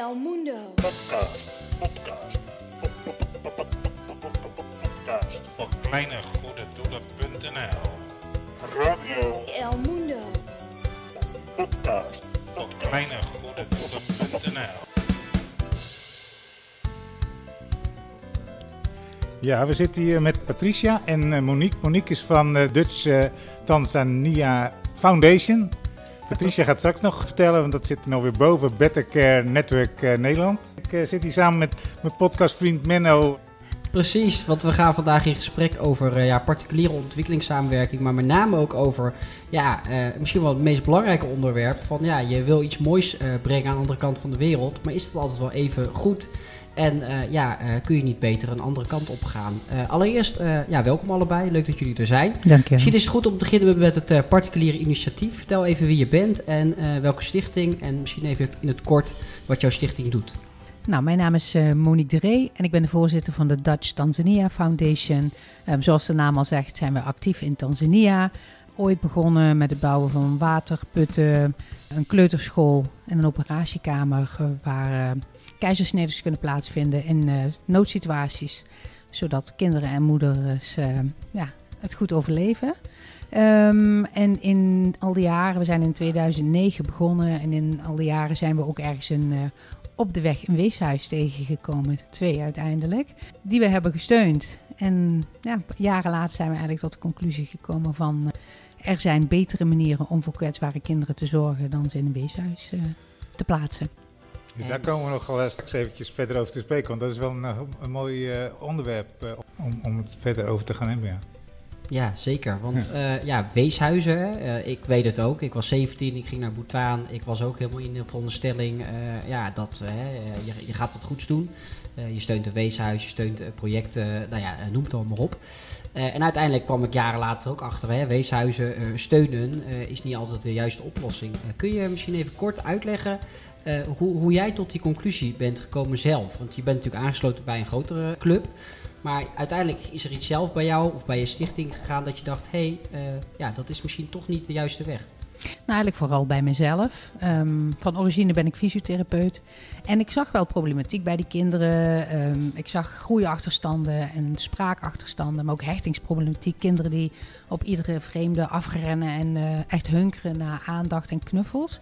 El Mundo. Podcast. Podcast. Podcast van kleinegoededoelen.nl Radio El Mundo. Podcast. van kleinegoededoelen.nl Ja, we zitten hier met Patricia en eh, Monique. Monique is van de Dutch eh, Tanzania Foundation. Patricia gaat straks nog vertellen, want dat zit nog weer boven Better Care Network eh, Nederland. Ik eh, zit hier samen met mijn podcastvriend Menno. Precies, want we gaan vandaag in gesprek over eh, ja, particuliere ontwikkelingssamenwerking, maar met name ook over ja, misschien wel het meest belangrijke onderwerp van ja, je wil iets moois brengen aan de andere kant van de wereld, maar is het altijd wel even goed? En eh, ja, eh, kun je niet beter een andere kant op gaan? Eh, allereerst, ja, welkom allebei. Leuk dat jullie er zijn. Dank je. Misschien is het goed om te beginnen met het particuliere initiatief. Vertel even wie je bent en welke stichting. En misschien even in het kort wat jouw stichting doet. Nou, mijn naam is Monique de Ree en ik ben de voorzitter van de Dutch Tanzania Foundation. Ehm, zoals de naam al zegt, zijn we actief in Tanzania. Ooit begonnen met het bouwen van waterputten, een kleuterschool en een operatiekamer waar keizersneders kunnen plaatsvinden in eh, noodsituaties. Zodat kinderen en moeders eh, ja, het goed overleven. Ehm, en in al die jaren, we zijn in 2009 begonnen en in al die jaren zijn we ook ergens eh, op de weg een weeshuis tegengekomen. Twee uiteindelijk. Die we hebben gesteund. En ja, jaren later zijn we eigenlijk tot de conclusie gekomen van... er zijn betere manieren om voor kwetsbare kinderen te zorgen dan ze in een weeshuis te plaatsen. Daar komen we nog wel straks eventjes verder over te spreken, want dat is wel een, eh, een mooi eh, onderwerp eh, om, om het verder over te gaan hebben. Ja. Ja, zeker. Want ja, ja weeshuizen, ik weet het ook. Ik was 17, ik ging naar Bhutan. Ik was ook helemaal in de veronderstelling, ja, dat je, je gaat wat goeds doen. Je steunt een weeshuis, je steunt projecten, nou ja, noem het allemaal op. En uiteindelijk kwam ik jaren later ook achter, hè, weeshuizen steunen is niet altijd de juiste oplossing. Kun je misschien even kort uitleggen eh, hoe, hoe jij tot die conclusie bent gekomen zelf? Want je bent natuurlijk aangesloten bij een grotere club. Maar uiteindelijk is er iets zelf bij jou of bij je stichting gegaan dat je dacht: hé, hey, uh, ja, dat is misschien toch niet de juiste weg. Nou, eigenlijk vooral bij mezelf. Um, van origine ben ik fysiotherapeut. En ik zag wel problematiek bij die kinderen. Um, ik zag groeiachterstanden en spraakachterstanden, maar ook hechtingsproblematiek. Kinderen die op iedere vreemde afrennen en uh, echt hunkeren naar aandacht en knuffels.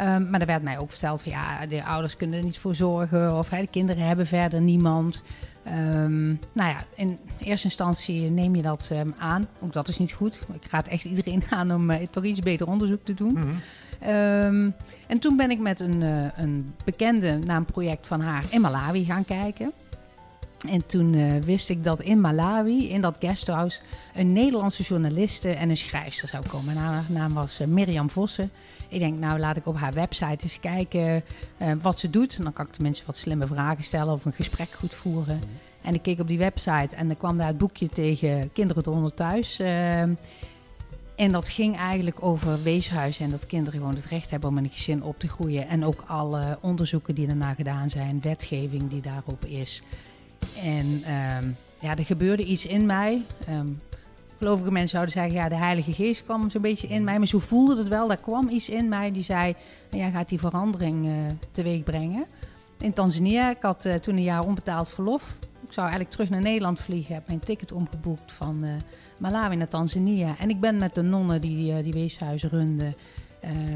Um, maar er werd mij ook verteld van ja, de ouders kunnen er niet voor zorgen of hè, de kinderen hebben verder niemand. Um, nou ja, in eerste instantie neem je dat um, aan. Ook dat is niet goed. Ik raad echt iedereen aan om uh, toch iets beter onderzoek te doen. Mm -hmm. um, en toen ben ik met een, uh, een bekende naar een project van haar in Malawi gaan kijken. En toen uh, wist ik dat in Malawi, in dat guesthouse, een Nederlandse journaliste en een schrijfster zou komen. En haar naam was Mirjam Vossen. Ik denk, nou laat ik op haar website eens kijken uh, wat ze doet. En dan kan ik de mensen wat slimme vragen stellen of een gesprek goed voeren. En ik keek op die website en er kwam daar het boekje tegen Kinderen onder thuis. Uh, en dat ging eigenlijk over weeshuizen en dat kinderen gewoon het recht hebben om in een gezin op te groeien. En ook alle onderzoeken die daarna gedaan zijn, wetgeving die daarop is. En um, ja, er gebeurde iets in mij. Um, gelovige mensen zouden zeggen, ja, de Heilige Geest kwam zo'n beetje in mij. Maar zo voelde het wel, er kwam iets in mij die zei, jij gaat die verandering uh, teweeg brengen. In Tanzania, ik had uh, toen een jaar onbetaald verlof. Ik zou eigenlijk terug naar Nederland vliegen, heb mijn ticket omgeboekt van uh, Malawi naar Tanzania. En ik ben met de nonnen die die weeshuizen runden,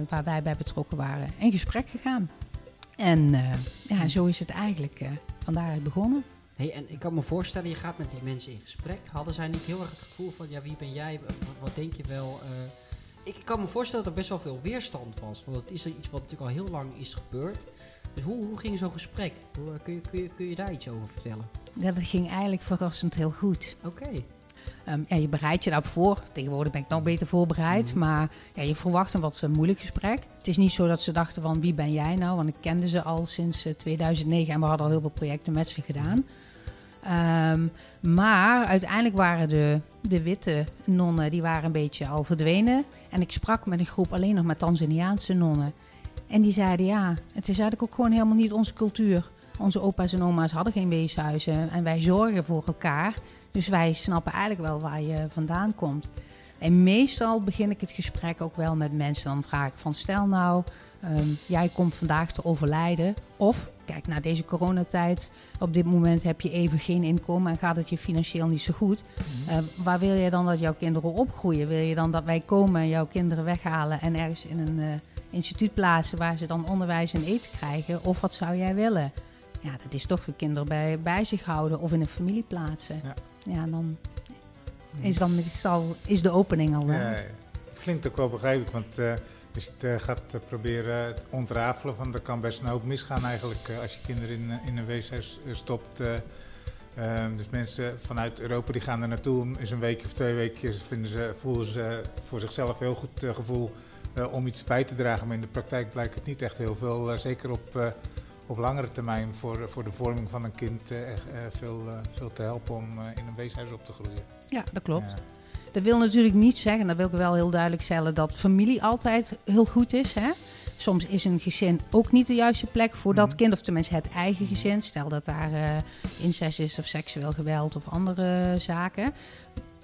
waar wij bij betrokken waren, in gesprek gegaan. En ja, zo is het eigenlijk van daaruit begonnen. Hey, en ik kan me voorstellen, je gaat met die mensen in gesprek. Hadden zij niet heel erg het gevoel van, ja, wie ben jij? Wat, denk je wel? Uh, ik kan me voorstellen dat er best wel veel weerstand was. Want het is iets wat natuurlijk al heel lang is gebeurd. Dus hoe, hoe ging zo'n gesprek? Hoe, kun, je, kun, je, kun je daar iets over vertellen? Ja, dat ging eigenlijk verrassend heel goed. Oké. Okay. Um, ja, je bereidt je daarop voor. Tegenwoordig ben ik nog beter voorbereid. Mm. Maar ja, je verwacht een wat moeilijk gesprek. Het is niet zo dat ze dachten van wie ben jij nou? Want ik kende ze al sinds uh, 2009 en we hadden al heel veel projecten met ze gedaan. Um, maar uiteindelijk waren de, de witte nonnen die waren een beetje al verdwenen. En ik sprak met een groep alleen nog met Tanzaniaanse nonnen. En die zeiden ja, het is eigenlijk ook gewoon helemaal niet onze cultuur. Onze opa's en oma's hadden geen weeshuizen en wij zorgen voor elkaar. Dus wij snappen eigenlijk wel waar je vandaan komt. En meestal begin ik het gesprek ook wel met mensen. Dan vraag ik van stel nou, ehm, jij komt vandaag te overlijden. Of, kijk, na deze coronatijd, op dit moment heb je even geen inkomen en gaat het je financieel niet zo goed. Eh, waar wil je dan dat jouw kinderen opgroeien? Wil je dan dat wij komen en jouw kinderen weghalen en ergens in een eh, instituut plaatsen waar ze dan onderwijs en eten krijgen? Of wat zou jij willen? Ja, dat is toch je kinderen bij, bij zich houden of in een familie plaatsen. Ja. Ja, dan is, dan meestal, is de opening al wel. Ja, klinkt ook wel begrijpelijk, want eh, je het eh, gaat eh, proberen het ontrafelen, van, er kan best een hoop misgaan eigenlijk eh, als je kinderen in, in een weeshuis stopt. eh. Ehm, dus mensen vanuit Europa die gaan er naartoe, is een weekje of twee weken, vinden ze, voelen ze voor zichzelf heel goed gevoel om iets bij te dragen. Maar in de praktijk blijkt het niet echt heel veel, zeker op, op langere termijn voor, voor de vorming van een kind, echt, veel, veel te helpen om in een weeshuis op te groeien. Ja, dat klopt. Ja. Dat wil natuurlijk niet zeggen, dat wil ik wel heel duidelijk stellen, dat familie altijd heel goed is. Hè? Soms is een gezin ook niet de juiste plek voor dat Mhm. kind, of tenminste het eigen gezin. Stel dat daar eh, incest is of seksueel geweld of andere zaken.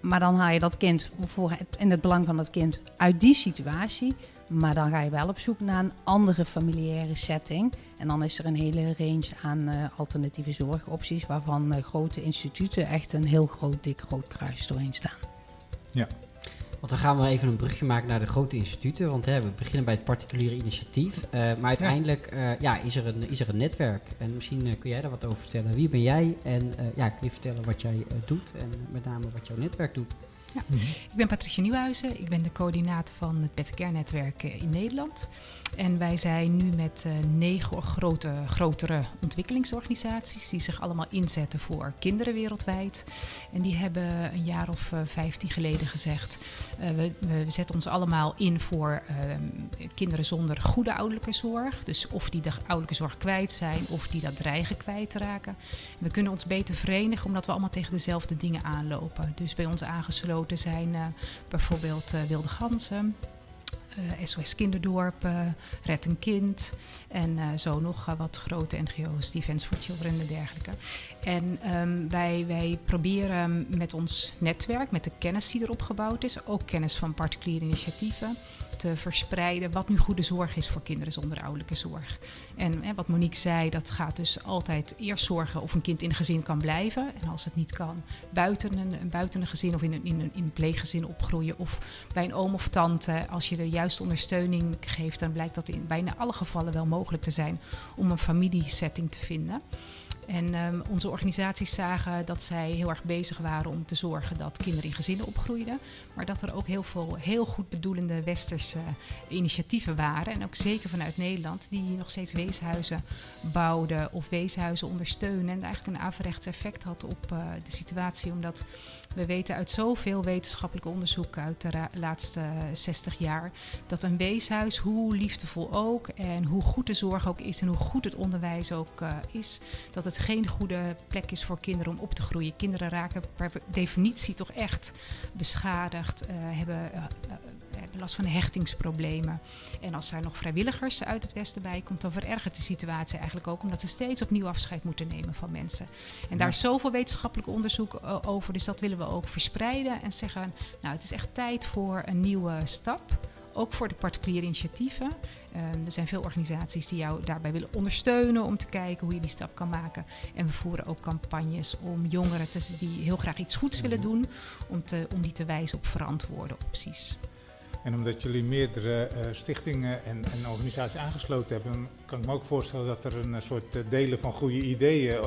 Maar dan haal je dat kind voor het, in het belang van dat kind uit die situatie. Maar dan ga je wel op zoek naar een andere familiaire setting. En dan is er een hele range aan eh, alternatieve zorgopties, waarvan eh, grote instituten echt een heel groot, dik rood kruis doorheen staan. Want dan gaan we even een brugje maken naar de grote instituten. Want hè, we beginnen bij het particuliere initiatief. eh, maar uiteindelijk eh, ja, is, er een, is er een netwerk. En misschien eh, kun jij daar wat over vertellen. Wie ben jij? En eh, ja, kun je vertellen wat jij doet? En met name wat jouw netwerk doet. Ik ben Patricia Nieuwhuizen. Ik ben de coördinator van het Better Care netwerk in Nederland. En wij zijn nu met eh, negen grote, grotere ontwikkelingsorganisaties die zich allemaal inzetten voor kinderen wereldwijd. En die hebben een jaar of eh, vijftien geleden gezegd: eh, we, we zetten ons allemaal in voor ehm, kinderen zonder goede ouderlijke zorg. Dus of die de ouderlijke zorg kwijt zijn of die dat dreigen kwijt te raken. We kunnen ons beter verenigen omdat we allemaal tegen dezelfde dingen aanlopen. Dus bij ons aangesloten zijn bijvoorbeeld Wilde Ganzen. Eh, SOS Kinderdorpen, Red een Kind en eh, zo nog eh, wat grote NGO's, Defense for Children en dergelijke. En ehm, wij, wij proberen met ons netwerk, met de kennis die erop gebouwd is, ook kennis van particuliere initiatieven, te verspreiden wat nu goede zorg is voor kinderen zonder ouderlijke zorg. En hè, wat Monique zei, dat gaat dus altijd eerst zorgen of een kind in een gezin kan blijven. En als het niet kan, buiten een, buiten een gezin of in een, in, een, in een pleeggezin opgroeien. Of bij een oom of tante, als je de juiste ondersteuning geeft, dan blijkt dat in bijna alle gevallen wel mogelijk te zijn om een familiesetting te vinden. En ehm, onze organisaties zagen dat zij heel erg bezig waren om te zorgen dat kinderen in gezinnen opgroeiden. Maar dat er ook heel veel heel goed bedoelende westerse initiatieven waren. En ook zeker vanuit Nederland, die nog steeds weeshuizen bouwden of weeshuizen ondersteunen. En eigenlijk een averechts effect had op eh, de situatie. Omdat we weten uit zoveel wetenschappelijk onderzoek uit de laatste 60 jaar dat een weeshuis, hoe liefdevol ook en hoe goed de zorg ook is en hoe goed het onderwijs ook eh, is, dat het geen goede plek is voor kinderen om op te groeien. Kinderen raken per definitie toch echt beschadigd, eh, eh, eh, hebben last van hechtingsproblemen. En als daar nog vrijwilligers uit het Westen bij komt, dan verergert de situatie eigenlijk ook, omdat ze steeds opnieuw afscheid moeten nemen van mensen. En daar is zoveel wetenschappelijk onderzoek eh, over, dus dat willen we ook verspreiden en zeggen, nou het is echt tijd voor een nieuwe stap. Ook voor de particuliere initiatieven. Eh, er zijn veel organisaties die jou daarbij willen ondersteunen om te kijken hoe je die stap kan maken. En we voeren ook campagnes om jongeren te, die heel graag iets goeds willen doen, om, te, om die te wijzen op verantwoorde opties. En omdat jullie meerdere eh, stichtingen en, en organisaties aangesloten hebben, kan ik me ook voorstellen dat er een eh, soort eh, delen van goede ideeën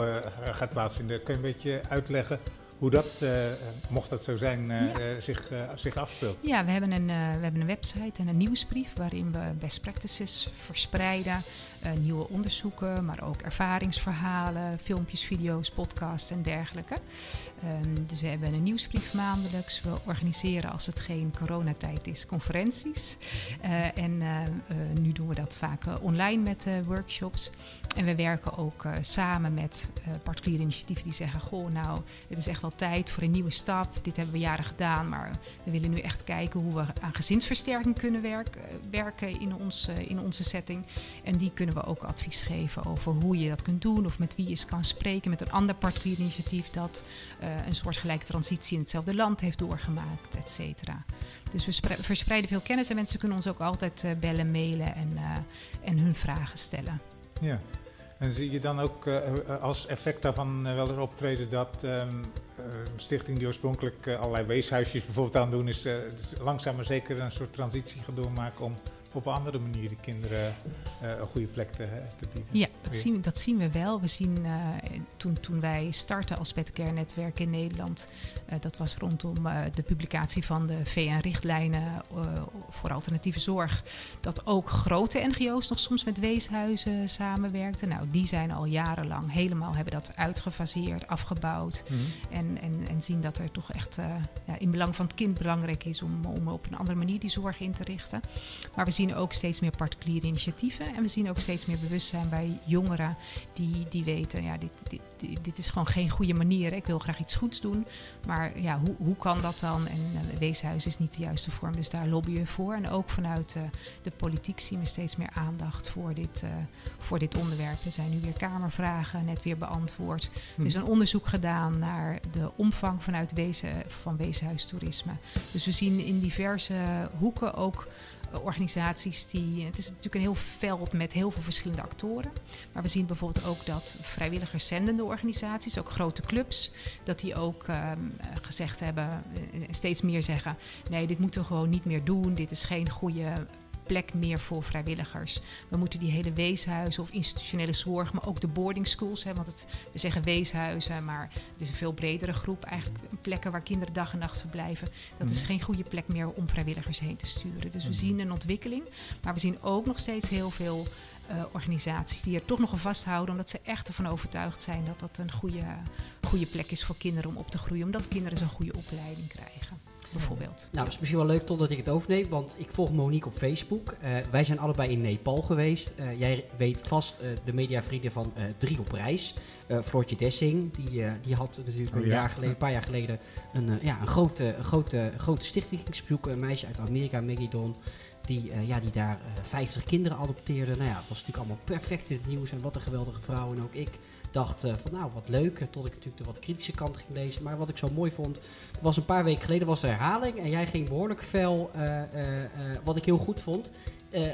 gaat plaatsvinden. Kun je een beetje uitleggen hoe dat, mocht dat zo zijn, Ja. zich, zich afspeelt? Ja, we hebben, een, we hebben een website en een nieuwsbrief waarin we best practices verspreiden. Eh, nieuwe onderzoeken, maar ook ervaringsverhalen, filmpjes, video's, podcasts en dergelijke. Ehm, dus we hebben een nieuwsbrief maandelijks. We organiseren, als het geen coronatijd is, conferenties. Eh, en eh, nu doen we dat vaak online met workshops. En we werken ook samen met particuliere initiatieven die zeggen: Goh, nou, het is echt wel tijd voor een nieuwe stap. Dit hebben we jaren gedaan, maar we willen nu echt kijken hoe we aan gezinsversterking kunnen werk- werken in, in onze setting. En die kunnen we ook advies geven over hoe je dat kunt doen of met wie je eens kan spreken met een ander particulier initiatief dat uh, een soortgelijke transitie in hetzelfde land heeft doorgemaakt, et cetera. Dus we verspreiden veel kennis en mensen kunnen ons ook altijd uh, bellen, mailen en, uh, en hun vragen stellen. Ja. En zie je dan ook als effect daarvan wel er optreden dat um, stichting die oorspronkelijk allerlei weeshuisjes bijvoorbeeld aan doen is, dus langzaam maar zeker een soort transitie gaat doormaken om op een andere manier de kinderen uh, een goede plek te, te bieden. Ja, dat zien, dat zien we wel. We zien uh, toen, toen wij startten als Petcare Netwerk in Nederland, uh, dat was rondom de publicatie van de VN-richtlijnen voor alternatieve zorg, dat ook grote NGO's nog soms met weeshuizen samenwerkten. Nou, die zijn al jarenlang helemaal, hebben dat uitgefaseerd, afgebouwd mm -hmm. en, en, en zien dat er toch echt ja, in belang van het kind belangrijk is om, om op een andere manier die zorg in te richten. Maar we zien zien ook steeds meer particuliere initiatieven. En we zien ook steeds meer bewustzijn bij jongeren die, die weten, ja, dit, dit, dit is gewoon geen goede manier. Ik wil graag iets goeds doen. Maar ja, hoe, hoe kan dat dan? En uh, weeshuis is niet de juiste vorm, dus daar lobbyen we voor. En ook vanuit uh, de politiek zien we steeds meer aandacht voor dit, uh, voor dit onderwerp. Er zijn nu weer kamervragen, net weer beantwoord. Er is een onderzoek gedaan naar de omvang vanuit wezen, van weeshuistoerisme. Dus we zien in diverse hoeken ook organisaties die. Het is natuurlijk een heel veld met heel veel verschillende actoren. Maar we zien bijvoorbeeld ook dat vrijwilligers zendende organisaties, ook grote clubs, dat die ook um, gezegd hebben, steeds meer zeggen: nee, dit moeten we gewoon niet meer doen. Dit is geen goede plek meer voor vrijwilligers. We moeten die hele weeshuizen of institutionele zorg, maar ook de boarding schools, hè, want het, we zeggen weeshuizen, maar het is een veel bredere groep. Eigenlijk plekken waar kinderen dag en nacht verblijven. Dat is geen goede plek meer om vrijwilligers heen te sturen. Dus we zien een ontwikkeling, maar we zien ook nog steeds heel veel uh, organisaties die er toch nog aan vasthouden, omdat ze echt ervan overtuigd zijn dat dat een goede, goede plek is voor kinderen om op te groeien, omdat kinderen zo'n goede opleiding krijgen bijvoorbeeld. Nou, dat is misschien wel leuk totdat ik het overneem, want ik volg Monique op Facebook. Uh, wij zijn allebei in Nepal geweest. Uh, jij weet vast uh, de mediavrienden van Drie op Reis. Floortje Dessing, die, die had natuurlijk oh, een, ja. jaar geleden, een paar jaar geleden een, ja, een grote, grote, grote stichtingsbezoek. Een meisje uit Amerika, Maggie Don. Die, ja, die daar 50 kinderen adopteerde. Nou ja, dat was natuurlijk allemaal perfect in het nieuws. En wat een geweldige vrouw. En ook ik dacht uh, van nou wat leuk, tot ik natuurlijk de wat kritische kant ging lezen. Maar wat ik zo mooi vond, was een paar weken geleden was de herhaling en jij ging behoorlijk fel, uh, wat ik heel goed vond,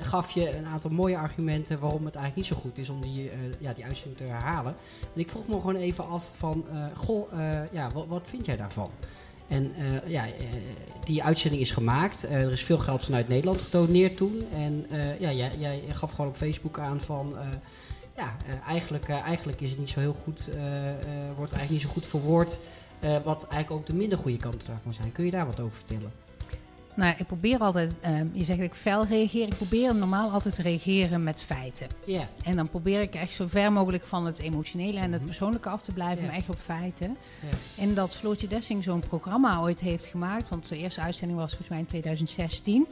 gaf je een aantal mooie argumenten waarom het eigenlijk niet zo goed is om die, ja, die uitzending te herhalen. En ik vroeg me gewoon even af van, goh, ja, wat, wat vind jij daarvan? En ja, die uitzending is gemaakt. Er is veel geld vanuit Nederland gedoneerd toen. En ja, jij, jij, gaf gewoon op Facebook aan van ja, uh, eigenlijk, uh, eigenlijk is het niet zo heel goed, uh, wordt eigenlijk niet zo goed verwoord. wat eigenlijk ook de minder goede kanten daarvan zijn. Kun je daar wat over vertellen? Nou, ik probeer altijd, um, je zegt dat ik fel reageer. Ik probeer normaal altijd te reageren met feiten. Yeah. En dan probeer ik echt zo ver mogelijk van het emotionele en het persoonlijke af te blijven, yeah. maar echt op feiten. Yeah. En dat Floortje Dessing zo'n programma ooit heeft gemaakt, want de eerste uitzending was volgens mij in 2016.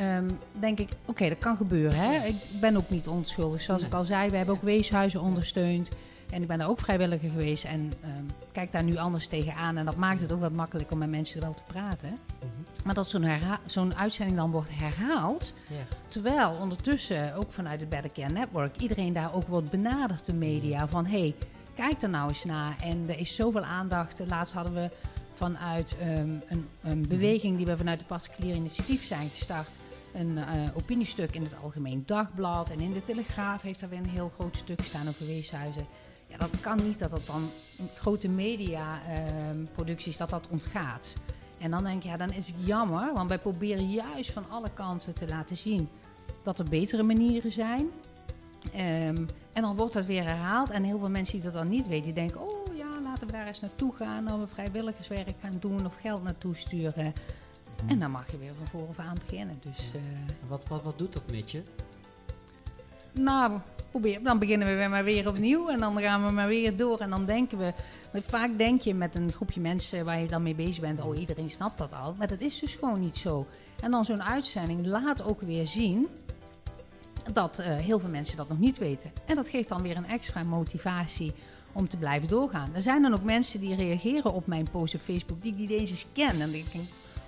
Um, denk ik, oké, okay, dat kan gebeuren. Hè? Ik ben ook niet onschuldig. Zoals nee. ik al zei, we hebben ook weeshuizen ondersteund. En ik ben daar ook vrijwilliger geweest en um, kijk daar nu anders tegenaan. En dat maakt het ook wat makkelijker om met mensen wel te praten. Mm -hmm. Maar dat zo'n zo'n uitzending dan wordt herhaald. Yeah. Terwijl ondertussen ook vanuit het Better Care Network iedereen daar ook wordt benaderd, de media. Van hé, hey, kijk er nou eens naar. En er is zoveel aandacht. Laatst hadden we vanuit um, een, een, beweging die we vanuit het particulier initiatief zijn gestart. Een uh, opiniestuk in het Algemeen Dagblad en in de Telegraaf heeft er weer een heel groot stuk gestaan over weeshuizen. Ja, dat kan niet dat dat dan grote mediaproducties uh, dat dat ontgaat. En dan denk je, ja, dan is het jammer, want wij proberen juist van alle kanten te laten zien dat er betere manieren zijn. Um, en dan wordt dat weer herhaald en heel veel mensen die dat dan niet weten, die denken, oh laten we daar eens naartoe gaan, dan we vrijwilligerswerk gaan doen of geld naartoe sturen. Mm. En dan mag je weer van voren aan beginnen. Dus, uh, wat, wat, wat doet dat met je? Nou, probeer, dan beginnen we weer maar weer opnieuw en dan gaan we maar weer door. En dan denken we, vaak denk je met een groepje mensen waar je dan mee bezig bent, oh iedereen snapt dat al. Maar dat is dus gewoon niet zo. En dan zo'n uitzending laat ook weer zien dat uh, heel veel mensen dat nog niet weten. En dat geeft dan weer een extra motivatie om te blijven doorgaan. Er zijn dan ook mensen die reageren op mijn post op Facebook die ik niet eens eens ken. En dan denk ik,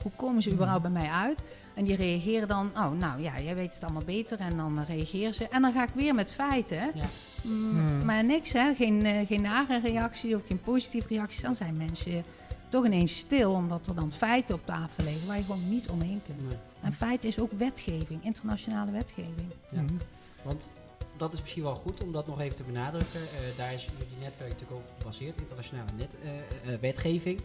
Hoe komen ze überhaupt bij mij uit? En die reageren dan, oh nou ja, jij weet het allemaal beter. En dan reageren ze. En dan ga ik weer met feiten. Ja. Mm, Hmm. Maar niks, hè? Geen, eh, geen nare reactie of geen positieve reactie. Dan zijn mensen toch ineens stil, omdat er dan feiten op tafel liggen waar je gewoon niet omheen kunt. Nee. En feiten is ook wetgeving, internationale wetgeving. Ja. Want dat is misschien wel goed om dat nog even te benadrukken. Eh, daar is jullie netwerk natuurlijk ook gebaseerd, internationale net, eh, eh, wetgeving.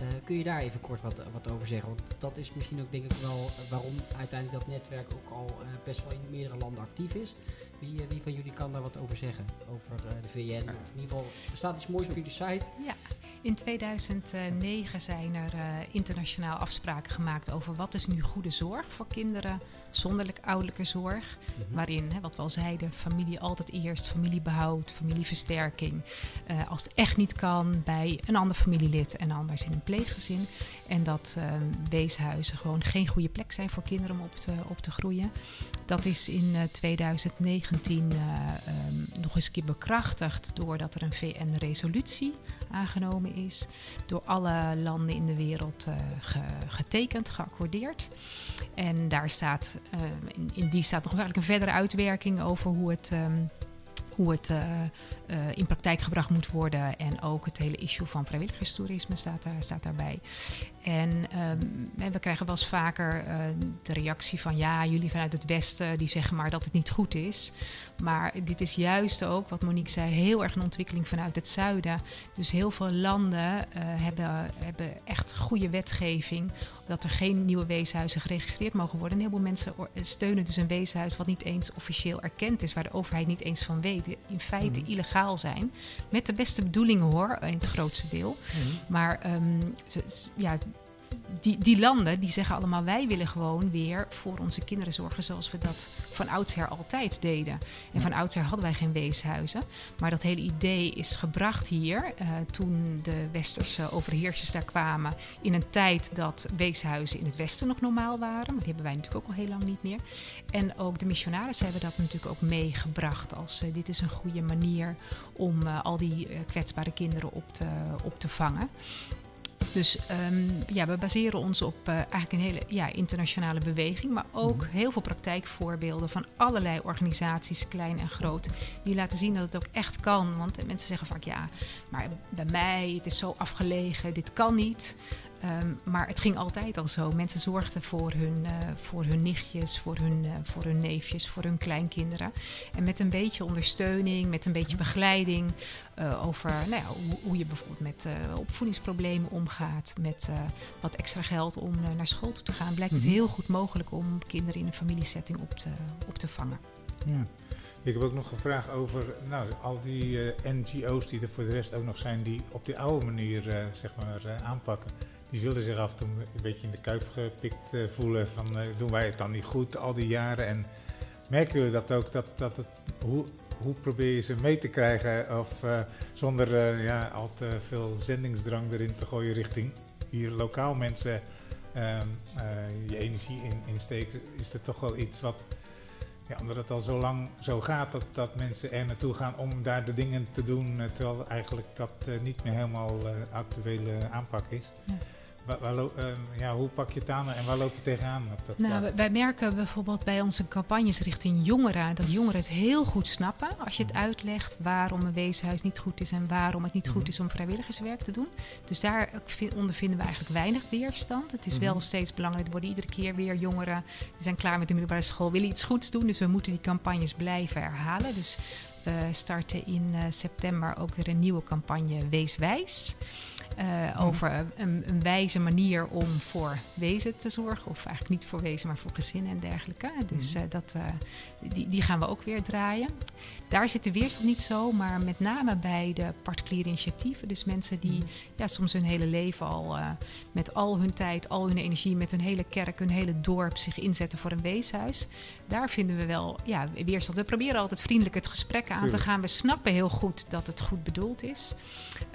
Eh, kun je daar even kort wat, wat over zeggen? Want dat is misschien ook denk ik wel waarom uiteindelijk dat netwerk ook al eh, best wel in meerdere landen actief is. Wie, wie van jullie kan daar wat over zeggen? Over eh, de VN? Of in ieder geval, er staat iets moois op jullie site. Ja, in 2009 zijn er eh, internationaal afspraken gemaakt over wat is nu goede zorg voor kinderen zonder ouderlijke zorg. Mhm. Waarin, hè, wat we al zeiden, familie altijd eerst, familiebehoud, familieversterking. Eh, als het echt niet kan, bij een ander familielid en anders in een pleeggezin. En dat eh, weeshuizen gewoon geen goede plek zijn voor kinderen om op te, op te groeien. Dat is in eh, 2019 eh, ehm, nog eens een keer bekrachtigd doordat er een VN-resolutie aangenomen is. Door alle landen in de wereld eh, ge- getekend, geaccordeerd. En daar staat, eh, in, die staat nog eigenlijk een verdere uitwerking over hoe het, ehm, hoe het eh, in praktijk gebracht moet worden. En ook het hele issue van vrijwilligerstoerisme staat, daar, staat daarbij. En ehm, en we krijgen wel eens vaker eh, de reactie van ja, jullie vanuit het Westen die zeggen maar dat het niet goed is. Maar dit is juist ook, wat Monique zei, heel erg een ontwikkeling vanuit het zuiden. Dus heel veel landen eh, hebben, hebben echt goede wetgeving. Dat er geen nieuwe weeshuizen geregistreerd mogen worden. En heel veel mensen steunen dus een weeshuis wat niet eens officieel erkend is. Waar de overheid niet eens van weet. In feite Mhm. Zijn. Met de beste bedoelingen hoor, in het grootste deel. Maar ehm, ze- ze- ja, die, die landen die zeggen allemaal wij willen gewoon weer voor onze kinderen zorgen zoals we dat van oudsher altijd deden. En van oudsher hadden wij geen weeshuizen. Maar dat hele idee is gebracht hier eh, toen de westerse overheersers daar kwamen in een tijd dat weeshuizen in het westen nog normaal waren. Maar die hebben wij natuurlijk ook al heel lang niet meer. En ook de missionarissen hebben dat natuurlijk ook meegebracht als eh, dit is een goede manier om eh, al die kwetsbare kinderen op te, op te vangen. Dus ehm, ja, we baseren ons op eh, eigenlijk een hele ja, internationale beweging, maar ook heel veel praktijkvoorbeelden van allerlei organisaties, klein en groot, die laten zien dat het ook echt kan. Want mensen zeggen vaak ja, maar bij mij, het is zo afgelegen, dit kan niet. Ehm, maar het ging altijd al zo. Mensen zorgden voor hun, eh, voor hun nichtjes, voor hun, eh, voor hun neefjes, voor hun kleinkinderen. En met een beetje ondersteuning, met een beetje begeleiding eh, over nou ja, hoe, hoe je bijvoorbeeld met opvoedingsproblemen omgaat, met wat extra geld om naar school toe te gaan, blijkt het Mhm. heel goed mogelijk om kinderen in een familiesetting op te, op te vangen. Ja. Ik heb ook nog gevraagd over nou, al die NGO's die er voor de rest ook nog zijn, die op die oude manier zeg maar, aanpakken. Die zullen zich af en toe een beetje in de kuif gepikt eh, voelen van eh, doen wij het dan niet goed al die jaren. En merken we dat ook, dat, dat het, hoe, hoe probeer je ze mee te krijgen of eh, zonder ja, al te veel zendingsdrang erin te gooien richting hier lokaal mensen ehm, eh, je energie in, insteken, is er toch wel iets wat ja, omdat het al zo lang zo gaat dat, dat mensen er naartoe gaan om daar de dingen te doen, terwijl eigenlijk dat niet meer helemaal actuele aanpak is. Waar, waar lo- ehm, ja, hoe pak je het aan en waar loop je tegenaan op dat Nou, vlak? wij- merken bijvoorbeeld bij onze campagnes richting jongeren dat jongeren het heel goed snappen als je het uitlegt waarom een weeshuis niet goed is en waarom het niet goed Mhm. is om vrijwilligerswerk te doen. Dus daar vi- ondervinden we eigenlijk weinig weerstand. Het is wel Mhm. steeds belangrijk. Er worden iedere keer weer jongeren die zijn klaar met de middelbare school, willen iets goeds doen. Dus we moeten die campagnes blijven herhalen. Dus we starten in eh, september ook weer een nieuwe campagne Wees Wijs. Eh, over een, een wijze manier om voor wezen te zorgen. Of eigenlijk niet voor wezen, maar voor gezinnen en dergelijke. Dus Mhm. eh, dat, eh, die, die gaan we ook weer draaien. Daar zit de weerstand niet zo, maar met name bij de particuliere initiatieven. Dus mensen die ja, soms hun hele leven al eh, met al hun tijd, al hun energie, met hun hele kerk, hun hele dorp zich inzetten voor een weeshuis. Daar vinden we wel ja, weerstand. We proberen altijd vriendelijk het gesprek aan te gaan. We snappen heel goed dat het goed bedoeld is.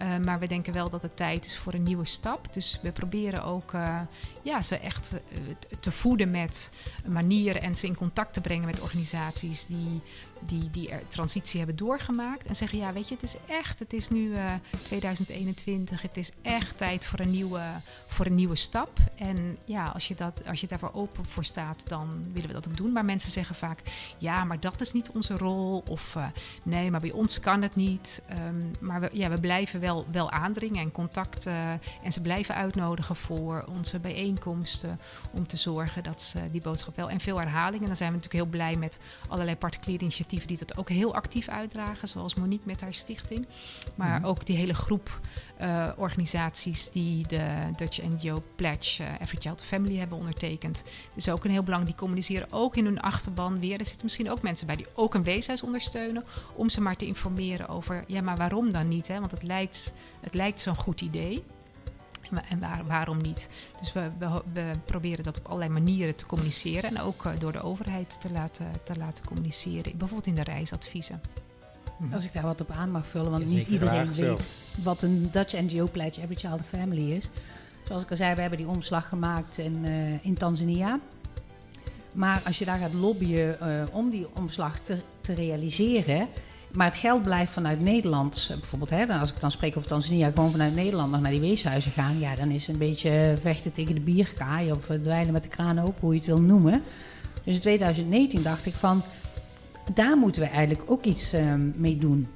Uh, maar we denken wel dat het tijd is voor een nieuwe stap. Dus we proberen ook uh, ja, ze echt te voeden met manieren en ze in contact te brengen met organisaties die die die er transitie hebben doorgemaakt. En zeggen, ja, weet je, het is echt, het is nu eh, 2021. Het is echt tijd voor een nieuwe, voor een nieuwe stap. En ja, als je, dat, als je daarvoor open voor staat, dan willen we dat ook doen. Maar mensen zeggen vaak, ja, maar dat is niet onze rol. Of eh, nee, maar bij ons kan het niet. Ehm, maar we, ja, we blijven wel, wel aandringen en contact. eh, en ze blijven uitnodigen voor onze bijeenkomsten. Om te zorgen dat ze die boodschap wel. En veel herhalingen. Dan zijn we natuurlijk heel blij met allerlei particuliere initiatieven die dat ook heel actief uitdragen. Zoals Monique met haar stichting. Maar Mhm. ook die hele groep eh, organisaties die de Dutch NGO Pledge eh, Every Child Family hebben ondertekend. Dus ook een heel belang. Die communiceren ook in hun achterban weer. Er zitten misschien ook mensen bij die ook een weeshuis ondersteunen. Om ze maar te informeren over, ja, maar waarom dan niet? Hè? Want het lijkt, het lijkt zo'n goed idee. En wa- En waar, waarom niet? Dus we, we, proberen dat op allerlei manieren te communiceren. En ook eh, door de overheid te laten, te laten communiceren. Bijvoorbeeld in de reisadviezen. Als ik daar wat op aan mag vullen, want niet iedereen zelf. weet wat een Dutch NGO Pledge Every Child a Family is. Zoals ik al zei, we hebben die omslag gemaakt in, eh, in Tanzania. Maar als je daar gaat lobbyen eh, om die omslag te, te realiseren, maar het geld blijft vanuit Nederland, eh, bijvoorbeeld, hè, dan- als ik dan spreek over Tanzania, gewoon vanuit Nederland nog naar die weeshuizen gaan, ja, dan is het een beetje vechten tegen de bierkaai of eh, dweilen met de kraan open, hoe je het wil noemen. Dus in 2019 dacht ik van, daar moeten we eigenlijk ook iets eh, mee doen.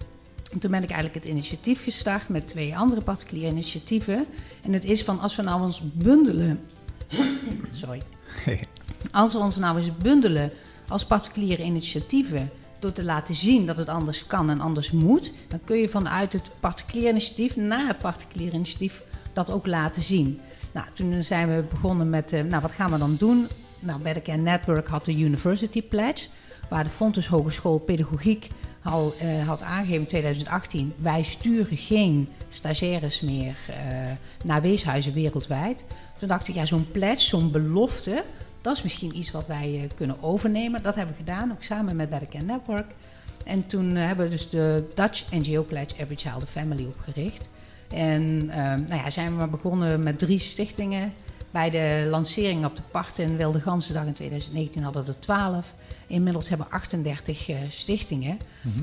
En toen ben ik eigenlijk het initiatief gestart met twee andere particuliere initiatieven. En het is van als we nou ons bundelen. Sorry. Als we ons nou eens bundelen als particuliere initiatieven. Door te laten zien dat het anders kan en anders moet. dan kun je vanuit het particuliere initiatief naar het particuliere initiatief dat ook laten zien. Nou, toen zijn we begonnen met. eh, nou, wat gaan we dan doen? Nou, Better Network had de University Pledge. waar de Fontes Hogeschool Pedagogiek al eh, had aangegeven in 2018, wij sturen geen stagiaires meer eh, naar weeshuizen wereldwijd. Toen dacht ik, ja, zo'n pledge, zo'n belofte, dat is misschien iets wat wij eh, kunnen overnemen. Dat hebben we gedaan, ook samen met Better Network. En toen eh, hebben we dus de Dutch NGO Pledge Every Child a Family opgericht. En eh, nou ja, zijn we begonnen met drie stichtingen. Bij de lancering op de Parten in Wilde Gansendag in 2019 hadden we er 12. Inmiddels hebben we 38 eh, stichtingen.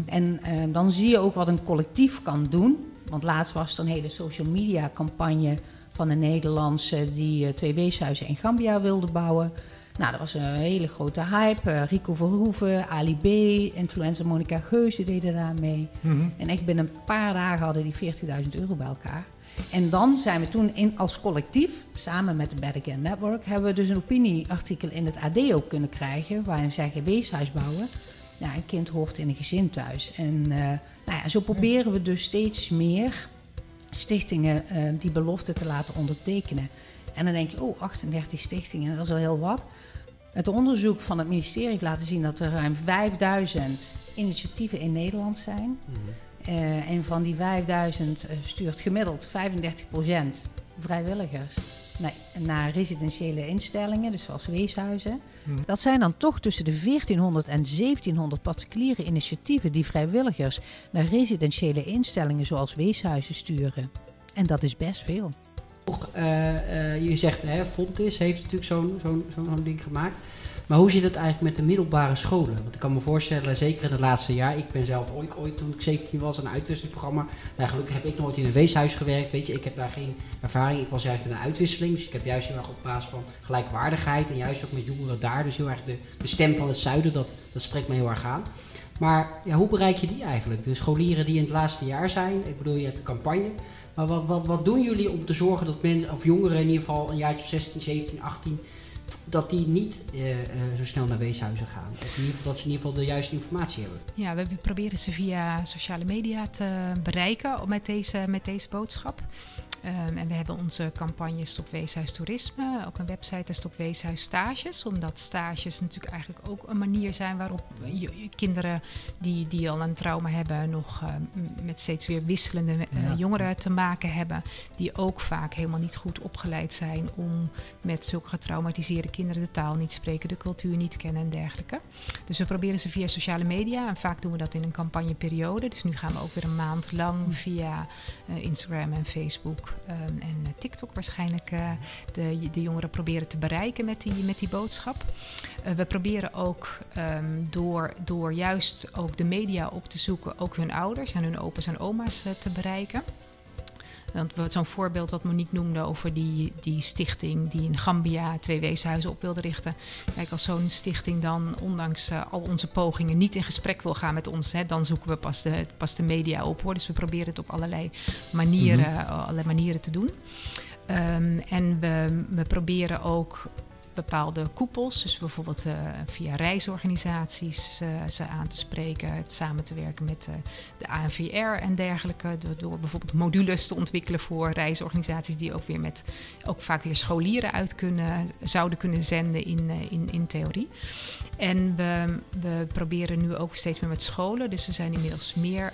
En eh, dan zie je ook wat een collectief kan doen. Want laatst was er een hele social media campagne van een Nederlandse die twee weeshuizen in Gambia wilde bouwen. Nou, dat was een hele grote hype. Eh, Rico Verhoeven, Ali B, influencer Monica Geuze deden daar mee. Mhm. En echt binnen een paar dagen hadden die 40.000 euro bij elkaar. En dan zijn we toen in, als collectief, samen met de Better Care Network, hebben we dus een opinieartikel in het AD ook kunnen krijgen. Waarin we zeggen, weeshuis bouwen. Ja, een kind hoort in een gezin thuis. En eh, nou ja, zo proberen we dus steeds meer stichtingen eh, die belofte te laten ondertekenen. En dan denk je, oh, 38 stichtingen, dat is wel heel wat. Het onderzoek van het ministerie heeft laten zien dat er ruim 5000 initiatieven in Nederland zijn. Eh, en van die 5000 eh, stuurt gemiddeld 35% vrijwilligers naar, naar residentiële instellingen, dus zoals weeshuizen. Hmm. Dat zijn dan toch tussen de 1400 en 1700 particuliere initiatieven die vrijwilligers naar residentiële instellingen zoals weeshuizen sturen. En dat is best veel. Eh, eh, je zegt, hè, Fontis heeft natuurlijk zo'n zo'n zo'n zo'n ding gemaakt. Maar hoe zit het eigenlijk met de middelbare scholen? Want ik kan me voorstellen, zeker in het laatste jaar. Ik ben zelf ooit, ooit toen ik 17 was, een uitwisselingsprogramma. Nou, gelukkig heb ik nooit in een weeshuis gewerkt. Weet je, ik heb daar geen ervaring. Ik was juist met een uitwisseling. Dus ik heb juist heel erg op basis van gelijkwaardigheid. En juist ook met jongeren daar. Dus heel erg de, de stem van het zuiden, dat, dat spreekt me heel erg aan. Maar ja, hoe bereik je die eigenlijk? De scholieren die in het laatste jaar zijn. Ik bedoel, je hebt een campagne. Maar wat, wat, wat doen jullie om te zorgen dat mensen, of jongeren in ieder geval, een jaartje of 16, 17, 18, dat die niet eh, eh, zo snel naar weeshuizen gaan? Of in ieder geval dat ze in ieder geval de juiste informatie hebben. Ja, we proberen ze via sociale media te bereiken met deze, met deze boodschap. Ehm, en we hebben onze campagne Stop Weeshuis Toerisme, ook een website en Stop Weeshuis Stages. Omdat stages natuurlijk eigenlijk ook een manier zijn waarop je, je kinderen die, die al een trauma hebben, nog eh, met steeds weer wisselende eh, Ja. jongeren te maken hebben. Die ook vaak helemaal niet goed opgeleid zijn om met zulke getraumatiseerde kinderen de taal niet spreken, de cultuur niet kennen en dergelijke. Dus we proberen ze via sociale media. En vaak doen we dat in een campagneperiode. Dus nu gaan we ook weer een maand lang via eh, Instagram en Facebook ehm, en TikTok waarschijnlijk eh, de, de jongeren proberen te bereiken met die, met die boodschap. Eh, we proberen ook ehm, door, door juist ook de media op te zoeken, ook hun ouders en hun opa's en oma's eh, te bereiken. Want wat- zo'n voorbeeld wat Monique noemde over die, die stichting die in Gambia twee weeshuizen op wilde richten. Kijk, als zo'n stichting dan, ondanks eh, al onze pogingen, niet in gesprek wil gaan met ons, hè, dan zoeken we pas de, pas de media op. Hoor. Dus we proberen het op allerlei manieren, eh, allerlei manieren te doen. Ehm, en we, we proberen ook bepaalde koepels, dus bijvoorbeeld eh, via reisorganisaties, eh, ze aan te spreken, het samen te werken met eh, de ANVR en dergelijke, door, bijvoorbeeld modules te ontwikkelen voor reisorganisaties die ook weer met ook vaak weer scholieren uit kunnen, zouden kunnen zenden in, in, in theorie. En we, we proberen nu ook steeds meer met scholen. Dus er zijn inmiddels meer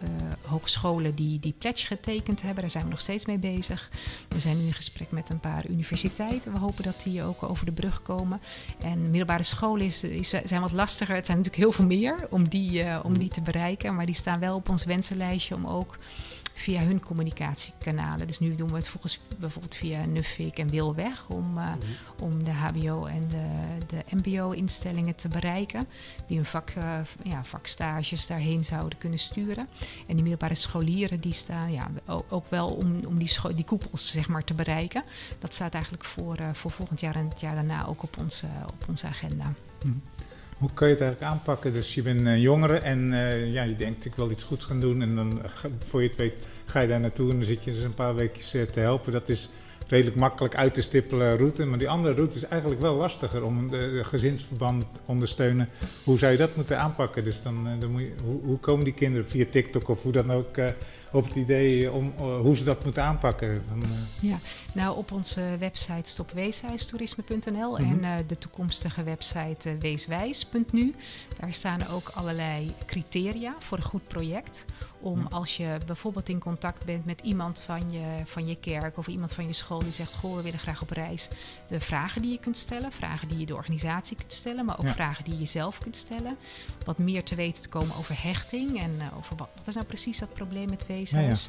eh, hogescholen die die pledge getekend hebben. Daar zijn we nog steeds mee bezig. We zijn nu in gesprek met een paar universiteiten. We hopen dat die ook over de brug komen. En middelbare scholen is, is, zijn wat lastiger. Het zijn natuurlijk heel veel meer om die, eh, om die te bereiken. Maar die staan wel op ons wensenlijstje om ook via hun communicatiekanalen. Dus nu doen we het volgens bijvoorbeeld via Nuffic en Wilweg om, eh, om de HBO en de, de MBO-instellingen te bereiken. Die hun vak, eh, ja, vakstages daarheen zouden kunnen sturen. En die middelbare scholieren die staan ja, ook wel om, om die, die koepels zeg maar, te bereiken. Dat staat eigenlijk voor, eh, voor volgend jaar en het jaar daarna ook op onze, op onze agenda. Hoe kan je het eigenlijk aanpakken? Dus je bent een jongere en eh, ja, je denkt ik wil iets goeds gaan doen. En dan voor je het weet ga je daar naartoe en dan zit je dus een paar weekjes eh, te helpen. Dat is redelijk makkelijk uit te stippelen route. Maar die andere route is eigenlijk wel lastiger om de, de gezinsverband te ondersteunen. Hoe zou je dat moeten aanpakken? Dus dan, eh, dan moet je, hoe, hoe komen die kinderen via TikTok of hoe dan ook eh, op het idee om eh, hoe ze dat moeten aanpakken? Dan, eh, Nou, op onze website stopweeshuistoerisme.nl Mhm. en eh, de toekomstige website weeswijs.nu. Daar staan ook allerlei criteria voor een goed project. Om Ja. als je bijvoorbeeld in contact bent met iemand van je, van je kerk of iemand van je school die zegt: Goh, we willen graag op reis. De vragen die je kunt stellen, vragen die je de organisatie kunt stellen, maar ook Ja. vragen die je zelf kunt stellen. Wat meer te weten te komen over hechting en eh, over wat, wat is nou precies dat probleem met weeshuis.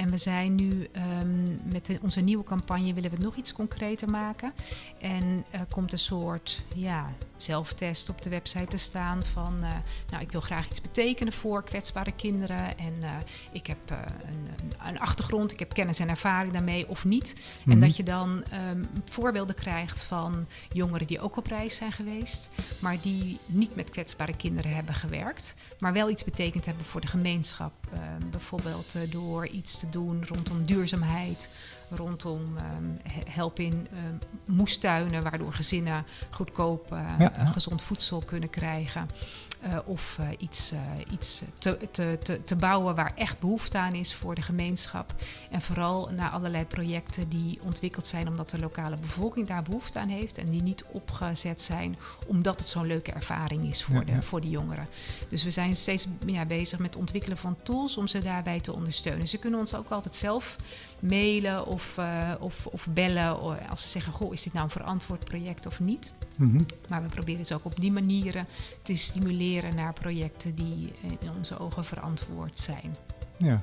En we zijn nu ehm, met de- onze nieuwe campagne willen we het nog iets concreter maken. En er komt een soort ja, zelftest op de website te staan van... eh, nou, ik wil graag iets betekenen voor kwetsbare kinderen. En eh, ik heb een, een, achtergrond, ik heb kennis en ervaring daarmee of niet. En Mhm. dat je dan ehm, voorbeelden krijgt van jongeren die ook op reis zijn geweest... maar die niet met kwetsbare kinderen hebben gewerkt... maar wel iets betekend hebben voor de gemeenschap. Ehm, bijvoorbeeld door iets te doen rondom duurzaamheid... rondom he- help in ehm, moestuinen... waardoor gezinnen goedkoop eh, Ja, ja. gezond voedsel kunnen krijgen... Eh, of eh, iets, eh, iets te, te, te, te bouwen waar echt behoefte aan is voor de gemeenschap. En vooral naar allerlei projecten die ontwikkeld zijn omdat de lokale bevolking daar behoefte aan heeft. En die niet opgezet zijn omdat het zo'n leuke ervaring is voor, Ja, de, voor de jongeren. Dus we zijn steeds ja, bezig met het ontwikkelen van tools om ze daarbij te ondersteunen. Ze kunnen ons ook altijd zelf mailen of, eh, of, of bellen als ze zeggen: Goh, is dit nou een verantwoord project of niet? mhm. Maar we proberen ze ook op die manieren te stimuleren naar projecten die in onze ogen verantwoord zijn. Ja.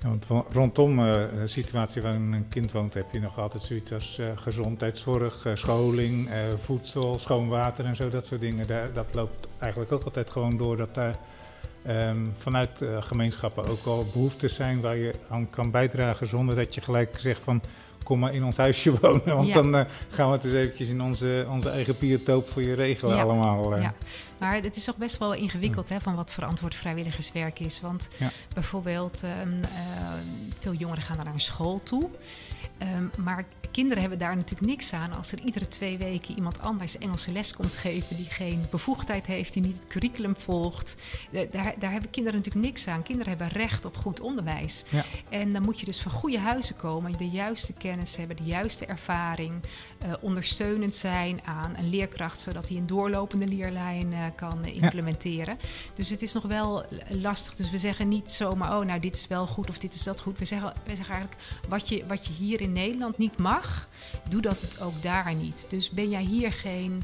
Ja, want wa- rondom eh, de situatie waarin een kind woont, heb je nog altijd zoiets als eh, gezondheidszorg, eh, scholing, eh, voedsel, schoon water en zo, dat soort dingen. Daar, dat loopt eigenlijk ook altijd gewoon door dat daar ehm, vanuit eh, gemeenschappen ook al behoeftes zijn waar je aan kan bijdragen zonder dat je gelijk zegt van kom maar in ons huisje wonen. Want Ja. dan eh, gaan we het dus eventjes in onze, onze eigen biotoop voor je regelen Ja. allemaal. eh. Ja. Maar het is toch best wel ingewikkeld hè, van wat verantwoord vrijwilligerswerk is. Want Ja. bijvoorbeeld, ehm, eh, veel jongeren gaan naar een school toe. Ehm, maar kinderen hebben daar natuurlijk niks aan als er iedere twee weken iemand anders Engelse les komt geven die geen bevoegdheid heeft, die niet het curriculum volgt. Da- Daar, daar hebben kinderen natuurlijk niks aan. Kinderen hebben recht op goed onderwijs. Ja. En dan moet je dus van goede huizen komen, de juiste kennis hebben, de juiste ervaring, eh, ondersteunend zijn aan een leerkracht, zodat hij een doorlopende leerlijn eh, kan eh, implementeren. Dus het is nog wel lastig. Dus we zeggen niet zomaar, oh nou dit is wel goed of dit is dat goed. We zeggen, we zeggen eigenlijk, wat je, wat je hier in Nederland niet mag, doe dat ook daar niet. Dus ben jij hier geen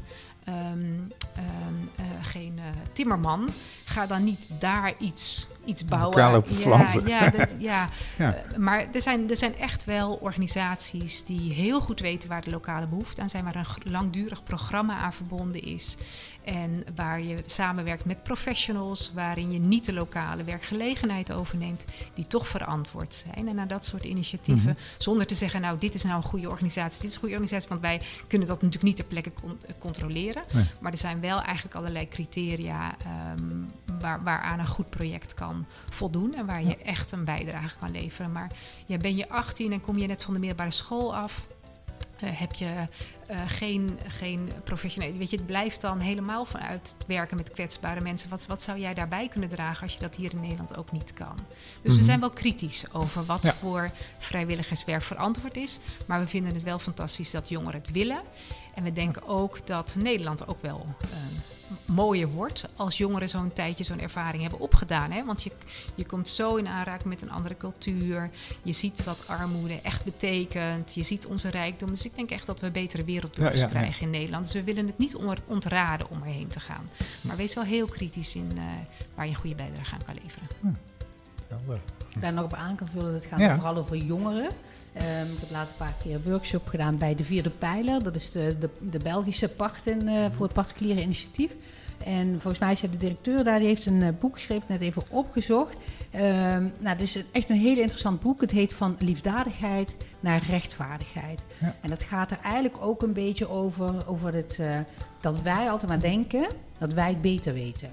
eh, geen eh, timmerman. Ga dan niet daar iets, iets bouwen. Ja, flansen. ja, dat- ja. Ja. Eh, maar er zijn, er zijn echt wel organisaties die heel goed weten waar de lokale behoefte aan zijn, waar een langdurig programma aan verbonden is. En waar je samenwerkt met professionals, waarin je niet de lokale werkgelegenheid overneemt, die toch verantwoord zijn. En naar dat soort initiatieven, zonder te zeggen, nou, dit is nou een goede organisatie, dit is een goede organisatie, want wij kunnen dat natuurlijk niet ter plekke con- eh, controleren. Nee. Maar er zijn wel eigenlijk allerlei criteria ehm, waar, waaraan een goed project kan voldoen en waar je echt een bijdrage kan leveren. Maar ja, ben je 18 en kom je net van de middelbare school af, eh, heb je eh, geen, geen professioneel. Weet je, het blijft dan helemaal vanuit het werken met kwetsbare mensen. Wat, wat zou jij daarbij kunnen dragen als je dat hier in Nederland ook niet kan? Dus we Mhm. zijn wel kritisch over wat Ja. voor vrijwilligerswerk verantwoord is. Maar we vinden het wel fantastisch dat jongeren het willen. En we denken ook dat Nederland ook wel ehm, mooier wordt als jongeren zo'n tijdje zo'n ervaring hebben opgedaan. Hè? Want je, je komt zo in aanraking met een andere cultuur. Je ziet wat armoede echt betekent. Je ziet onze rijkdom. Dus ik denk echt dat we betere wereldburgers Ja, ja, ja. krijgen in Nederland. Dus we willen het niet ontraden om erheen te gaan. Maar wees wel heel kritisch in eh, waar je een goede bijdrage aan kan leveren. Helder. daar nog op aan kan vullen. Dat gaat Ja. vooral over jongeren. Ehm, ik heb laatst een paar keer een workshop gedaan bij de Vierde Pijler. Dat is de, de, de Belgische pachten eh, voor het particuliere initiatief. En volgens mij is de directeur daar, die heeft een eh, boek geschreven, net even opgezocht. Ehm nou, dit is echt een heel interessant boek. Het heet Van liefdadigheid naar rechtvaardigheid. Ja. En dat gaat er eigenlijk ook een beetje over, over het, eh, dat wij altijd maar denken dat wij het beter weten.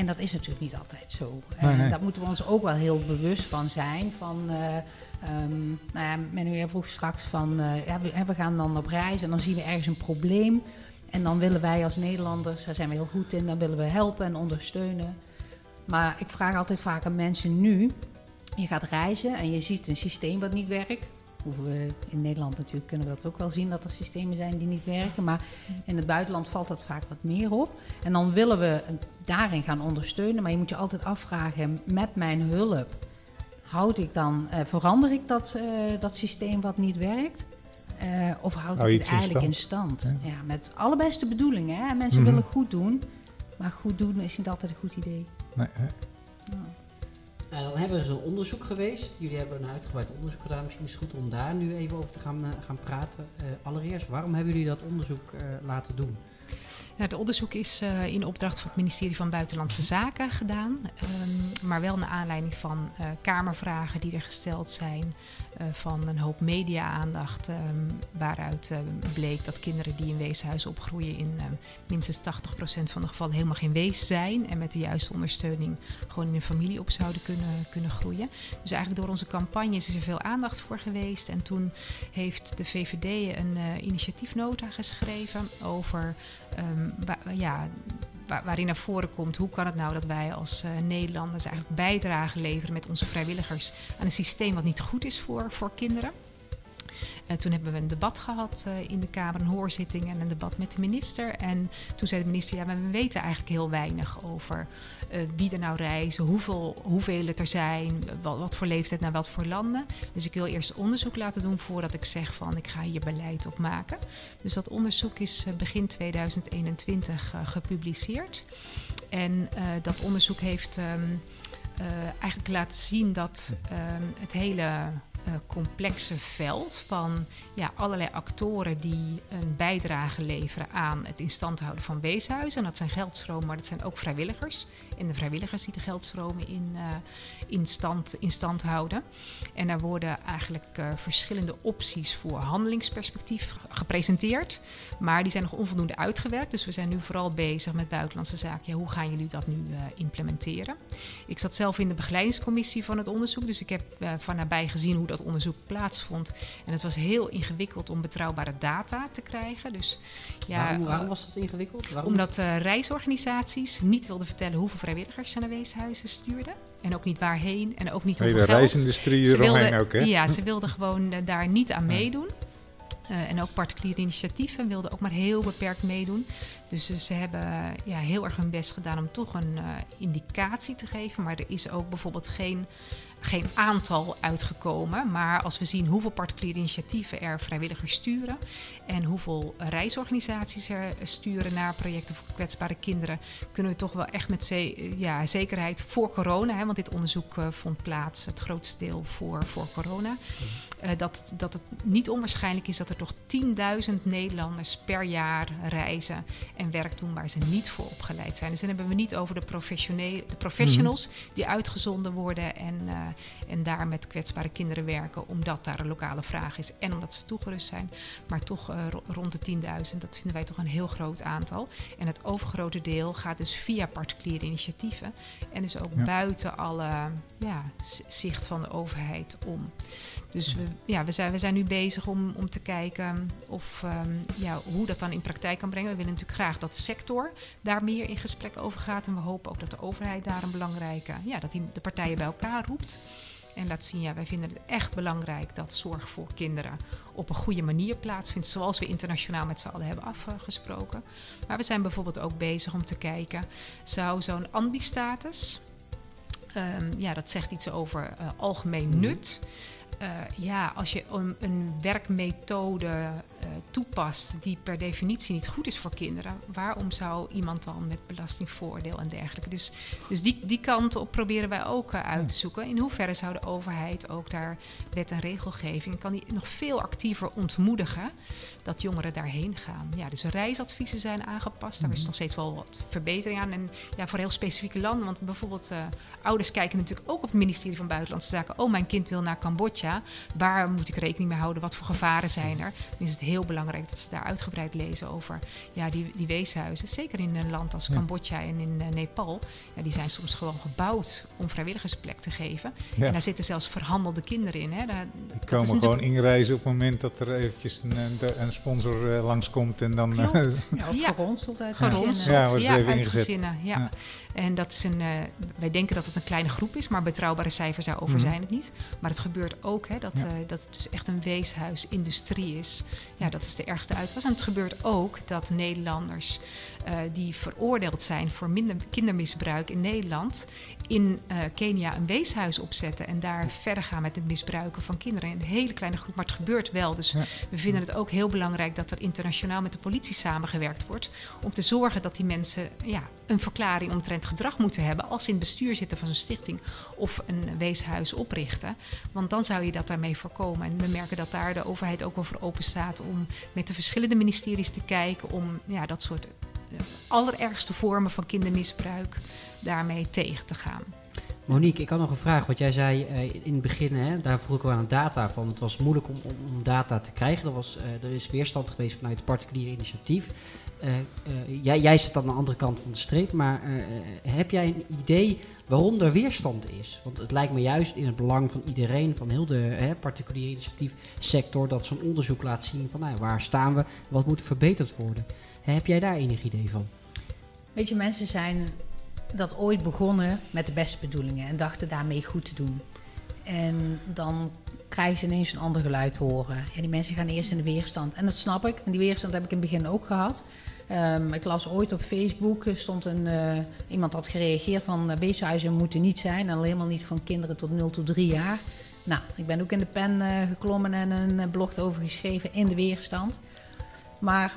En dat is natuurlijk niet altijd zo. Nee, En daar moeten we ons ook wel heel bewust van zijn. Van, eh ehm nou ja, Manuel vroeg straks van, eh, ja, we gaan dan op reis en dan zien we ergens een probleem. En dan willen wij als Nederlanders, daar zijn we heel goed in, dan willen we helpen en ondersteunen. Maar ik vraag altijd vaak aan mensen nu, je gaat reizen en je ziet een systeem wat niet werkt. Hoeven we in Nederland natuurlijk kunnen we dat ook wel zien dat er systemen zijn die niet werken. Maar in het buitenland valt dat vaak wat meer op. En dan willen we daarin gaan ondersteunen. Maar je moet je altijd afvragen, met mijn hulp, houd ik dan, eh, verander ik dat, eh, dat systeem wat niet werkt? Eh, of houd Hou ik het in eigenlijk in stand? Ja. Ja. met allerbeste bedoelingen. Hè? Mensen Mhm. willen goed doen. Maar goed doen is niet altijd een goed idee. Nee? Nou, dan hebben ze een onderzoek geweest. Jullie hebben een uitgebreid onderzoek gedaan. Misschien is het goed om daar nu even over te gaan, eh, gaan praten. Eh, allereerst, waarom hebben jullie dat onderzoek eh, laten doen? Nou, het onderzoek is eh, in opdracht van het ministerie van Buitenlandse Zaken gedaan. ehm, maar wel naar aanleiding van eh, kamervragen die er gesteld zijn. Eh, van een hoop media-aandacht. ehm, waaruit ehm, bleek dat kinderen die in weeshuizen opgroeien. in ehm, minstens 80% van de gevallen helemaal geen wees zijn. En met de juiste ondersteuning gewoon in een familie op zouden kunnen, kunnen groeien. Dus eigenlijk door onze campagnes is er veel aandacht voor geweest. En toen heeft de VVD een eh, initiatiefnota geschreven over ja, wa- waarin naar voren komt hoe kan het nou dat wij als eh, Nederlanders eigenlijk bijdrage leveren met onze vrijwilligers aan een systeem wat niet goed is voor, voor kinderen. Eh, toen hebben we een debat gehad eh, in de Kamer, een hoorzitting en een debat met de minister. En toen zei de minister, ja, maar we weten eigenlijk heel weinig over eh, wie er nou reizen, hoeveel, hoeveel het er zijn, wat, wat voor leeftijd naar wat voor landen. Dus ik wil eerst onderzoek laten doen voordat ik zeg van ik ga hier beleid op maken. Dus dat onderzoek is begin 2021 eh, gepubliceerd. En dat onderzoek heeft ehm, eh, eigenlijk laten zien dat ehm, het hele complexe veld van ja, allerlei actoren die een bijdrage leveren aan het in stand houden van weeshuizen. En dat zijn geldstromen, maar dat zijn ook vrijwilligers. En de vrijwilligers die de geldstromen in, eh, in, stand, in stand houden. En daar worden eigenlijk eh, verschillende opties voor handelingsperspectief ge- gepresenteerd. Maar die zijn nog onvoldoende uitgewerkt. Dus we zijn nu vooral bezig met buitenlandse zaken. Ja, hoe gaan jullie dat nu eh, implementeren? Ik zat zelf in de begeleidingscommissie van het onderzoek. Dus ik heb van nabij gezien hoe dat onderzoek plaatsvond. En het was heel ingewikkeld om betrouwbare data te krijgen. Dus ja, waarom, waarom was dat ingewikkeld? Waarom omdat reisorganisaties niet wilden vertellen hoeveel vrijwilligers naar weeshuizen stuurden. En ook niet waarheen en ook niet De hoeveel geld. reisindustrie Ze wilden, ook, hè? Ja, ze wilden gewoon eh, daar niet aan meedoen. Eh, en ook particuliere initiatieven wilden ook maar heel beperkt meedoen. Dus eh, ze hebben ja, heel erg hun best gedaan om toch een indicatie te geven. Maar er is ook bijvoorbeeld geen geen aantal uitgekomen. Maar als we zien hoeveel particuliere initiatieven er vrijwilligers sturen en hoeveel reisorganisaties er sturen naar projecten voor kwetsbare kinderen, kunnen we toch wel echt met ze ja, zekerheid voor corona, hè, want dit onderzoek uh, vond plaats, het grootste deel voor, voor corona. Uh, dat, dat het niet onwaarschijnlijk is dat er toch 10.000 Nederlanders per jaar reizen en werk doen waar ze niet voor opgeleid zijn. Dus dan hebben we niet over de, professionele, de professionals mm -hmm. die uitgezonden worden en, uh, en daar met kwetsbare kinderen werken, omdat daar een lokale vraag is en omdat ze toegerust zijn. Maar toch rond de 10.000, dat vinden wij toch een heel groot aantal. En het overgrote deel gaat dus via particuliere initiatieven en dus ook ja. buiten alle ja, zicht van de overheid om. Dus we, ja, we, zijn, we zijn nu bezig om, om te kijken of, um, ja, hoe dat dan in praktijk kan brengen. We willen natuurlijk graag dat de sector daar meer in gesprek over gaat. En we hopen ook dat de overheid daar een belangrijke, ja, dat die de partijen bij elkaar roept. En laat zien, ja, wij vinden het echt belangrijk dat zorg voor kinderen op een goede manier plaatsvindt, zoals we internationaal met z'n allen hebben afgesproken. Maar we zijn bijvoorbeeld ook bezig om te kijken, zou zo'n ambi-status, um, ja, dat zegt iets over uh, algemeen nut. Uh, ja, als je een, een werkmethode uh, toepast die per definitie niet goed is voor kinderen, waarom zou iemand dan met belastingvoordeel en dergelijke? Dus, dus die, die kant op proberen wij ook uh, uit te zoeken. In hoeverre zou de overheid ook daar wet en regelgeving, kan die nog veel actiever ontmoedigen dat jongeren daarheen gaan? Ja, dus reisadviezen zijn aangepast, daar is nog steeds wel wat verbetering aan. En ja, voor heel specifieke landen, want bijvoorbeeld ouders kijken natuurlijk ook op het ministerie van Buitenlandse Zaken, oh mijn kind wil naar Cambodja. Waar moet ik rekening mee houden? Wat voor gevaren zijn er? Dan is het heel belangrijk dat ze daar uitgebreid lezen over ja, die, die weeshuizen. Zeker in een land als ja. Cambodja en in uh, Nepal. Ja, die zijn soms gewoon gebouwd om vrijwilligersplek te geven. Ja. En daar zitten zelfs verhandelde kinderen in. Hè. Daar, die komen gewoon inreizen op het moment dat er eventjes een, een sponsor uh, langskomt. En dan... Klopt. ja, ook ja. geronseld uit geronseld. Ja, wordt ja, even uit ingezet. gezinnen. Ja. ja. En dat is een, uh, wij denken dat het een kleine groep is, maar betrouwbare cijfers daarover mm. zijn het niet. Maar het gebeurt ook hè, dat, ja. uh, dat het dus echt een weeshuisindustrie is. Ja, dat is de ergste uitwas. En het gebeurt ook dat Nederlanders uh, die veroordeeld zijn voor minder kindermisbruik in Nederland, in Kenia een weeshuis opzetten en daar verder gaan met het misbruiken van kinderen. In een hele kleine groep, maar het gebeurt wel. Dus ja. we vinden het ook heel belangrijk dat er internationaal met de politie samengewerkt wordt om te zorgen dat die mensen ja, een verklaring omtrent gedrag moeten hebben als ze in het bestuur zitten van zo'n stichting of een weeshuis oprichten. Want dan zou je dat daarmee voorkomen. En we merken dat daar de overheid ook wel voor open staat om met de verschillende ministeries te kijken om ja, dat soort uh, allerergste vormen van kindermisbruik daarmee tegen te gaan. Monique, ik had nog een vraag. Wat jij zei uh, in het begin, hè, daar vroeg ik wel aan data van. Het was moeilijk om, om, data te krijgen. Er, was, uh, er is weerstand geweest vanuit het particuliere initiatief. Uh, jij, jij zit aan de andere kant van de streep, maar heb jij een idee waarom er weerstand is? Want het lijkt me juist in het belang van iedereen, van heel de hè, particuliere initiatiefsector, dat zo'n onderzoek laat zien van nou, waar staan we, wat moet verbeterd worden. Heb jij daar enig idee van? Weet je, mensen zijn dat ooit begonnen met de beste bedoelingen en dachten daarmee goed te doen. En dan krijgen ze ineens een ander geluid te horen. Ja, die mensen gaan eerst in de weerstand. En dat snap ik. En die weerstand heb ik in het begin ook gehad. Um, ik las ooit op Facebook, stond een, uh, iemand had gereageerd van uh, moeten niet zijn. En al helemaal niet van kinderen tot 0 tot 3 jaar. Nou, ik ben ook in de pen uh, geklommen en een blog over geschreven in de weerstand. Maar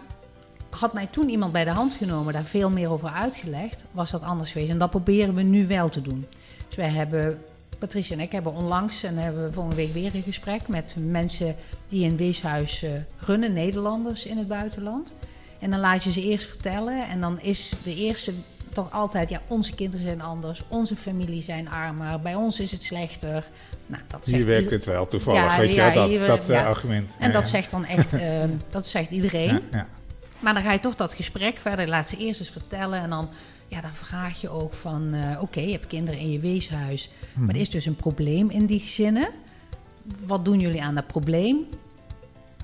had mij toen iemand bij de hand genomen, daar veel meer over uitgelegd, was dat anders geweest. En dat proberen we nu wel te doen. Dus wij hebben, Patricia en ik hebben onlangs, en hebben we volgende week weer een gesprek met mensen die een weeshuis uh, runnen, Nederlanders in het buitenland. En dan laat je ze eerst vertellen en dan is de eerste toch altijd, ja, onze kinderen zijn anders, onze familie zijn armer, bij ons is het slechter. Nou, dat hier werkt het wel toevallig, ja, weet ja, je, dat, hier, dat uh, argument. En dat zegt dan echt, uh, dat zegt iedereen. Maar dan ga je toch dat gesprek verder. Laat ze eerst eens vertellen. En dan, ja, dan vraag je ook van... Uh, Oké, okay, je hebt kinderen in je weeshuis. Maar er is dus een probleem in die gezinnen. Wat doen jullie aan dat probleem?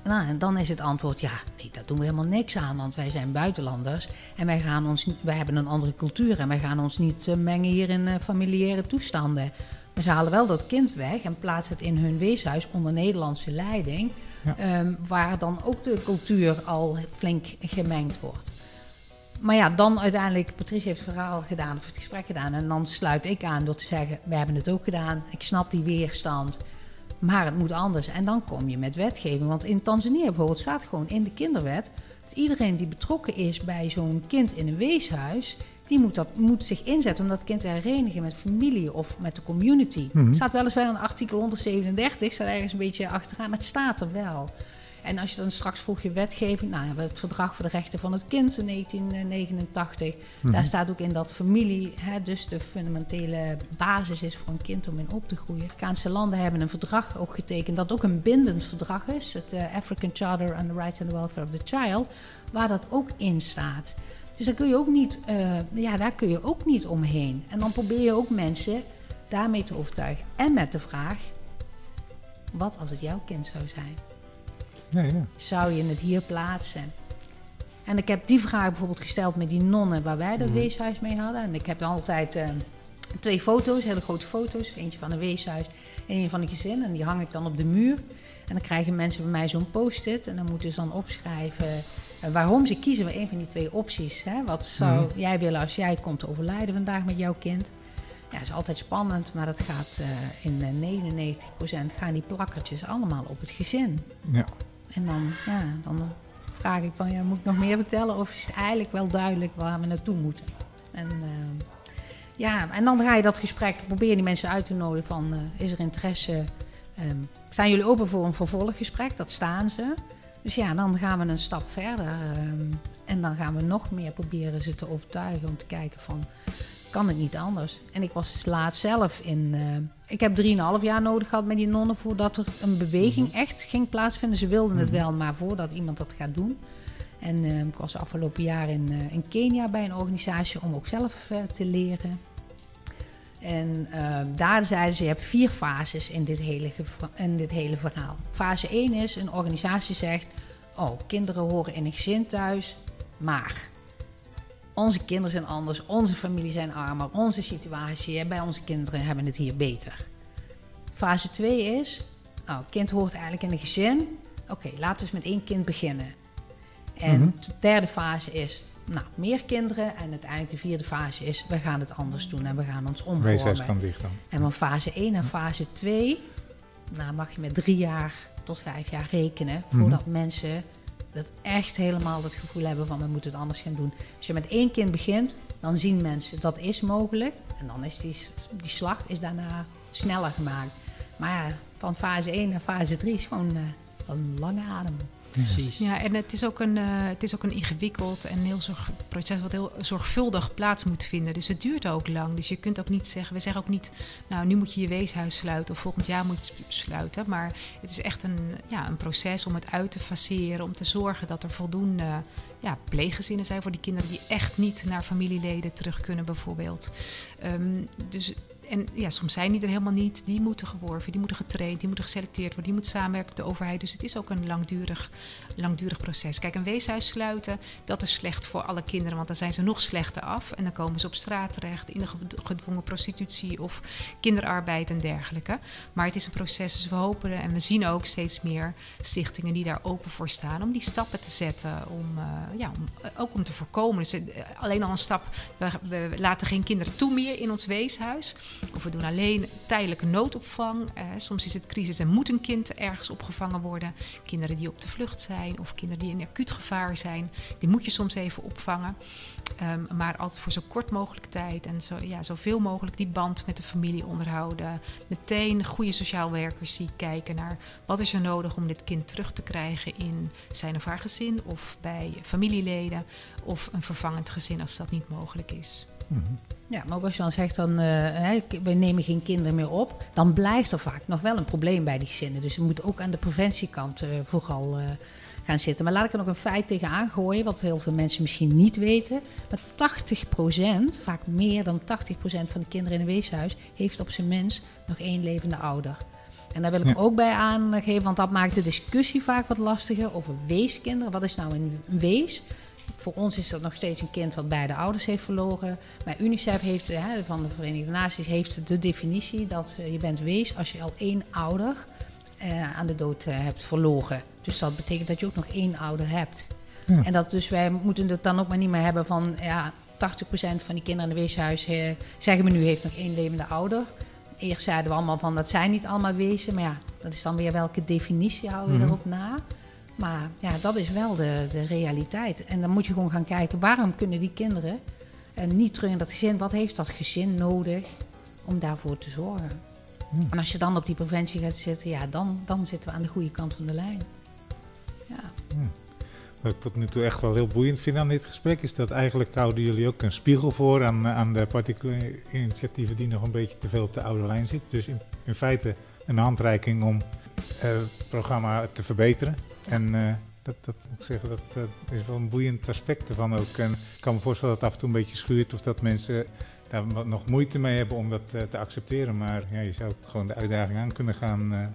Nou, en dan is het antwoord, ja, nee, daar doen we helemaal niks aan, want wij zijn buitenlanders en wij, gaan ons, wij hebben een andere cultuur en wij gaan ons niet uh, mengen hier in uh, familiaire toestanden. Maar ze halen wel dat kind weg en plaatsen het in hun weeshuis onder Nederlandse leiding, um, waar dan ook de cultuur al flink gemengd wordt. maar ja, dan uiteindelijk, Patricia heeft het verhaal gedaan, of het gesprek gedaan. En dan sluit ik aan door te zeggen, we hebben het ook gedaan. Ik snap die weerstand, maar het moet anders. En dan kom je met wetgeving. Want in Tanzania bijvoorbeeld staat gewoon in de kinderwet... dat iedereen die betrokken is bij zo'n kind in een weeshuis... die moet, dat, moet zich inzetten om dat kind te herenigen met familie of met de community. Mhm. staat weliswaar in artikel 137, staat ergens een beetje achteraan, maar het staat er wel. En als je dan straks vroeg je wetgeving, nou, we hebben het Verdrag voor de Rechten van het Kind in 1989. Mhm. Daar staat ook in dat familie hè, dus de fundamentele basis is voor een kind om in op te groeien. Afrikaanse landen hebben een verdrag ook getekend dat ook een bindend verdrag is. Het eh, African Charter on the Rights and the Welfare of the Child, waar dat ook in staat. Dus daar kun je ook niet, eh, ja, daar kun je ook niet omheen. En dan probeer je ook mensen daarmee te overtuigen. En met de vraag, wat als het jouw kind zou zijn? Ja, ja. zou je het hier plaatsen? En ik heb die vraag bijvoorbeeld gesteld met die nonnen waar wij dat Mhm. weeshuis mee hadden. En ik heb dan altijd eh, twee foto's, hele grote foto's. Eentje van een weeshuis en een van een gezin. En die hang ik dan op de muur. En dan krijgen mensen bij mij zo'n post-it. En dan moeten ze dan opschrijven waarom ze kiezen voor een van die twee opties. Hè? Wat zou Mhm. jij willen als jij komt te overlijden vandaag met jouw kind? Ja, dat is altijd spannend, maar dat gaat eh, in eh, 99% gaan die plakkertjes allemaal op het gezin. ja. En dan, ja, dan vraag ik van, ja, moet ik nog meer vertellen? Of is het eigenlijk wel duidelijk waar we naartoe moeten? En, eh, ja, en dan ga je dat gesprek, probeer die mensen uit te nodigen van, eh, is er interesse? Ehm, staan jullie open voor een vervolggesprek? Dat staan ze. Dus ja, dan gaan we een stap verder. ehm, en dan gaan we nog meer proberen ze te overtuigen om te kijken van, kan het niet anders? En ik was dus laatst zelf in... eh, ik heb 3,5 jaar nodig gehad met die nonnen voordat er een beweging echt ging plaatsvinden. Ze wilden het wel, maar voordat iemand dat gaat doen. En eh, ik was afgelopen jaar in, eh, in Kenia bij een organisatie om ook zelf eh, te leren. En eh, daar zeiden ze, je hebt vier fases in dit, hele in dit hele verhaal. Fase 1 is, een organisatie zegt, oh, kinderen horen in een gezin thuis, maar onze kinderen zijn anders, onze familie zijn armer, onze situatie bij onze kinderen hebben het hier beter. Fase 2 is, nou, kind hoort eigenlijk in een gezin. Oké, laten we eens met één kind beginnen. En Mhm. de derde fase is, nou, meer kinderen. En uiteindelijk de vierde fase is, we gaan het anders doen en we gaan ons omvormen. kan dicht dan. En van fase 1 naar fase 2, nou mag je met drie jaar tot vijf jaar rekenen voordat mensen dat echt helemaal het gevoel hebben van we moeten het anders gaan doen. Als je met één kind begint, dan zien mensen dat is mogelijk. En dan is die, die slag is daarna sneller gemaakt. Maar ja, van fase 1 naar fase 3 is gewoon eh, een lange adem. Precies. Ja, en het is ook een, eh, het is ook een ingewikkeld en heel zorg, proces wat heel zorgvuldig plaats moet vinden. Dus het duurt ook lang. Dus je kunt ook niet zeggen, we zeggen ook niet, nou nu moet je je weeshuis sluiten of volgend jaar moet je sluiten. Maar het is echt een, ja, een proces om het uit te faceren, om te zorgen dat er voldoende ja, pleeggezinnen zijn voor die kinderen die echt niet naar familieleden terug kunnen bijvoorbeeld. Ehm, dus en ja, soms zijn die er helemaal niet. Die moeten geworven, die moeten getraind, die moeten geselecteerd worden, die moeten samenwerken met de overheid. Dus het is ook een langdurig, langdurig proces. Kijk, een weeshuis sluiten, dat is slecht voor alle kinderen, want dan zijn ze nog slechter af. En dan komen ze op straat terecht, in de ged- gedwongen prostitutie of kinderarbeid en dergelijke. Maar het is een proces, dus we hopen en we zien ook steeds meer stichtingen die daar open voor staan om die stappen te zetten. Om, eh, ja, om, eh, ook om te voorkomen. Dus eh, alleen al een stap, we laten geen kinderen toe meer in ons weeshuis. Of we doen alleen tijdelijke noodopvang. Eh, soms is het crisis en moet een kind ergens opgevangen worden. Kinderen die op de vlucht zijn of kinderen die in acuut gevaar zijn, die moet je soms even opvangen. Ehm, maar altijd voor zo kort mogelijk tijd en zo, ja, zoveel mogelijk die band met de familie onderhouden. Meteen goede sociaal werkers die kijken naar wat is er nodig om dit kind terug te krijgen in zijn of haar gezin of bij familieleden of een vervangend gezin als dat niet mogelijk is. Mhm. Ja, maar ook als je dan zegt dan, eh, hè, we nemen geen kinderen meer op, dan blijft er vaak nog wel een probleem bij die gezinnen. Dus we moeten ook aan de preventiekant eh, vooral eh, gaan zitten. Maar laat ik er nog een feit tegenaan gooien, wat heel veel mensen misschien niet weten. Maar 80%, vaak meer dan 80% van de kinderen in een weeshuis, heeft op zijn minst nog één levende ouder. En daar wil ik Ja. ook bij aangeven, want dat maakt de discussie vaak wat lastiger over weeskinderen. Wat is nou een wees? Voor ons is dat nog steeds een kind wat beide ouders heeft verloren. Maar UNICEF heeft, hè, van de Verenigde Naties heeft de definitie dat eh, je bent wees als je al één ouder eh, aan de dood eh, hebt verloren. Dus dat betekent dat je ook nog één ouder hebt. Ja. En dat dus wij moeten het dan ook maar niet meer hebben van ja, 80% van die kinderen in het weeshuis, zeggen we nu, heeft nog één levende ouder. Eerst zeiden we allemaal van dat zijn niet allemaal wezen, maar ja, dat is dan weer welke definitie hou je Mhm. erop na. Maar ja, dat is wel de, de realiteit. En dan moet je gewoon gaan kijken, waarom kunnen die kinderen en niet terug in dat gezin, wat heeft dat gezin nodig om daarvoor te zorgen? Ja. En als je dan op die preventie gaat zitten, ja, dan, dan zitten we aan de goede kant van de lijn. Ja. Wat ik tot nu toe echt wel heel boeiend vind aan dit gesprek, is dat eigenlijk houden jullie ook een spiegel voor aan, eh, aan de particuliere initiatieven die nog een beetje te veel op de oude lijn zitten. Dus in, in feite een handreiking om eh, het programma te verbeteren. En eh, dat, dat moet ik zeggen, dat eh, is wel een boeiend aspect ervan ook. En ik kan me voorstellen dat het af en toe een beetje schuurt of dat mensen daar nog moeite mee hebben om dat eh, te accepteren. Maar ja, je zou gewoon de uitdaging aan kunnen gaan.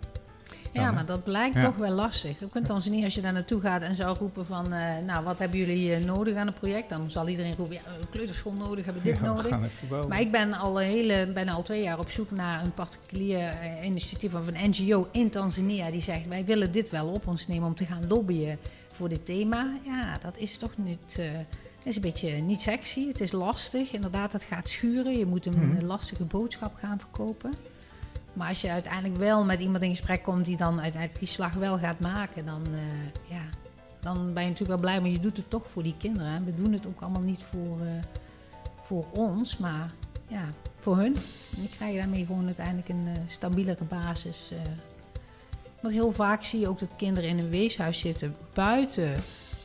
Ja, maar dat blijkt Ja. toch wel lastig. Je kunt ons niet als je daar naartoe gaat en zou roepen van... eh, nou, wat hebben jullie eh, nodig aan het project? Dan zal iedereen roepen, ja, een kleuterschool nodig, hebben we dit ja, nodig. Maar ik ben al, een hele, bijna al twee jaar op zoek naar een particulier eh, initiatief of een NGO in Tanzania... die zegt, wij willen dit wel op ons nemen om te gaan lobbyen voor dit thema. Ja, dat is toch niet... is een beetje niet sexy, het is lastig. Inderdaad, het gaat schuren. Je moet een Mhm. lastige boodschap gaan verkopen. Maar als je uiteindelijk wel met iemand in gesprek komt die dan uiteindelijk die slag wel gaat maken, dan, eh, ja, dan ben je natuurlijk wel blij, maar je doet het toch voor die kinderen. hè. We doen het ook allemaal niet voor, eh, voor ons, maar ja, voor hun. En die krijgen daarmee gewoon uiteindelijk een eh, stabielere basis. Want heel vaak zie je ook dat kinderen in een weeshuis zitten buiten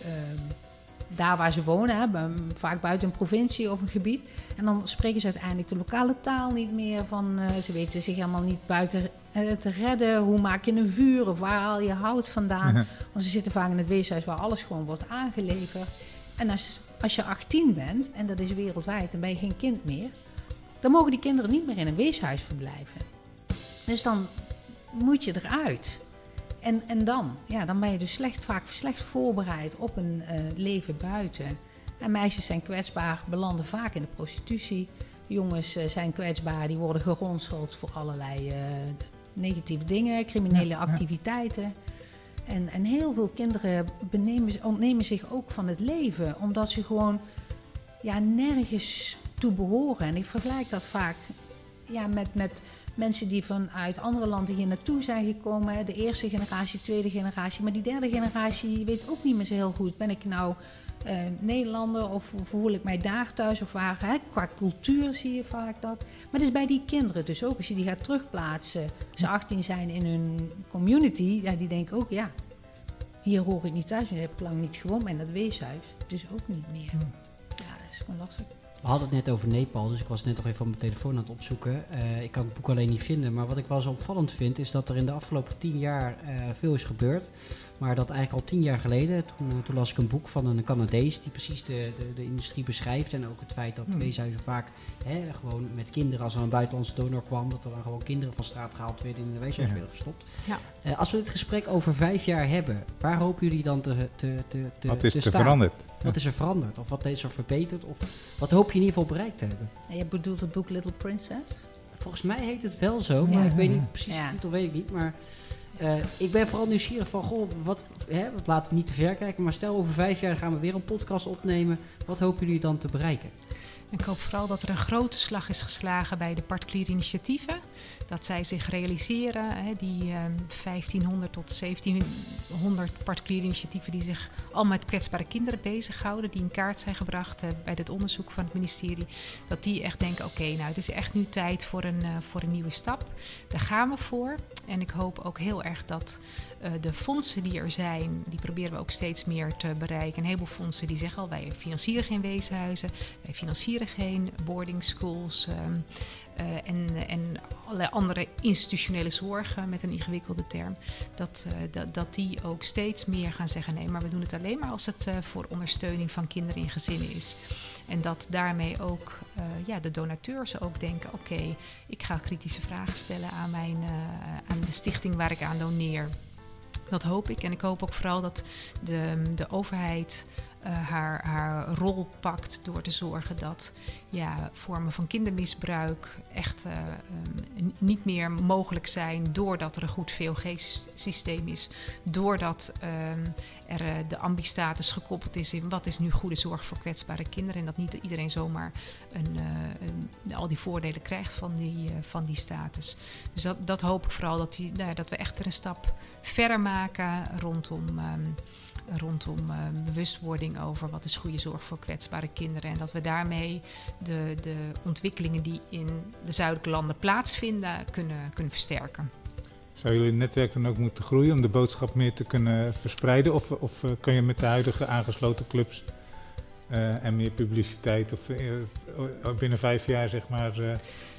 ehm, daar waar ze wonen, hè, vaak buiten een provincie of een gebied. En dan spreken ze uiteindelijk de lokale taal niet meer. Van, eh, ze weten zich helemaal niet buiten eh, te redden. Hoe maak je een vuur of waar haal je hout vandaan? Want ze zitten vaak in het weeshuis waar alles gewoon wordt aangeleverd. En als, als je 18 bent, en dat is wereldwijd, dan ben je geen kind meer. Dan mogen die kinderen niet meer in een weeshuis verblijven. Dus dan moet je eruit. En, en dan? Ja, dan ben je dus slecht, vaak slecht voorbereid op een eh, leven buiten. En meisjes zijn kwetsbaar, belanden vaak in de prostitutie. Jongens eh, zijn kwetsbaar, die worden geronseld voor allerlei eh, negatieve dingen, criminele Ja, ja. activiteiten. En, en heel veel kinderen benemen, ontnemen zich ook van het leven, omdat ze gewoon ja, nergens toe behoren. En ik vergelijk dat vaak ja, met, met mensen die vanuit andere landen hier naartoe zijn gekomen. De eerste generatie, tweede generatie. Maar die derde generatie weet ook niet meer zo heel goed. Ben ik nou eh, Nederlander of, voel ik mij daar thuis of waar? Hè? Qua cultuur zie je vaak dat. Maar het is bij die kinderen dus ook. Als je die gaat terugplaatsen, als ze 18 zijn in hun community, ja, die denken ook, ja, hier hoor ik niet thuis. Hier heb ik lang niet gewoond en dat weeshuis. Dus ook niet meer. Ja, dat is gewoon lastig. We hadden het net over Nepal, dus ik was net nog even op mijn telefoon aan het opzoeken. Eh, ik kan het boek alleen niet vinden, maar wat ik wel zo opvallend vind, is dat er in de afgelopen tien jaar eh, veel is gebeurd. Maar dat eigenlijk al tien jaar geleden, toen, eh, toen las ik een boek van een Canadees die precies de, de, de industrie beschrijft. En ook het feit dat Hmm. weeshuizen vaak hè, gewoon met kinderen, als er een buitenlandse donor kwam, dat er dan gewoon kinderen van straat gehaald werden in de weeshuis Ja. werden gestopt. Ja. Eh, als we dit gesprek over vijf jaar hebben, waar hopen jullie dan te, te, te, te, Wat is te er staan? veranderd? Wat is er veranderd? Of wat is er verbeterd? Of wat hoop je in ieder geval bereikt te hebben? En je bedoelt het boek Little Princess? Volgens mij heet het wel zo, maar Ja. ik weet niet precies Ja. de titel, weet ik niet. Maar eh, ik ben vooral nieuwsgierig van, goh, wat, hè, laten we niet te ver kijken. Maar stel over vijf jaar gaan we weer een podcast opnemen. Wat hopen jullie dan te bereiken? Ik hoop vooral dat er een grote slag is geslagen bij de particuliere initiatieven. Dat zij zich realiseren, hè, die eh, 1500 tot 1700 particuliere initiatieven die zich al met kwetsbare kinderen bezighouden, die in kaart zijn gebracht eh, bij dit onderzoek van het ministerie, dat die echt denken, oké, nou het is echt nu tijd voor een, eh, voor een nieuwe stap. Daar gaan we voor. En ik hoop ook heel erg dat eh, de fondsen die er zijn, die proberen we ook steeds meer te bereiken. Een heleboel fondsen die zeggen al, wij financieren geen weeshuizen, wij financieren geen boarding schools ehm, eh, en, en allerlei andere institutionele zorgen met een ingewikkelde term. Dat, eh, dat, dat die ook steeds meer gaan zeggen, nee, maar we doen het alleen maar als het voor ondersteuning van kinderen in gezinnen is. En dat daarmee ook ja, de donateurs ook denken, oké, ik ga kritische vragen stellen aan, mijn, aan de stichting waar ik aan doneer. Dat hoop ik. En ik hoop ook vooral dat de, de overheid haar, haar rol pakt door te zorgen dat ja, vormen van kindermisbruik echt eh, ehm, niet meer mogelijk zijn doordat er een goed VOG-systeem is, doordat ehm, er eh, de ambistatus gekoppeld is in wat is nu goede zorg voor kwetsbare kinderen en dat niet iedereen zomaar een, eh, al die voordelen krijgt van die, eh, van die status. Dus dat, dat hoop ik vooral dat, die, nou dat we echt er een stap verder maken rondom, ehm, rondom ehm, bewustwording over wat is goede zorg voor kwetsbare kinderen. En dat we daarmee de, de ontwikkelingen die in de zuidelijke landen plaatsvinden kunnen, kunnen versterken. Zou jullie netwerk dan ook moeten groeien om de boodschap meer te kunnen verspreiden? Of, of eh, kan je met de huidige aangesloten clubs eh, en meer publiciteit of eh, eh, binnen vijf jaar zeg maar eh,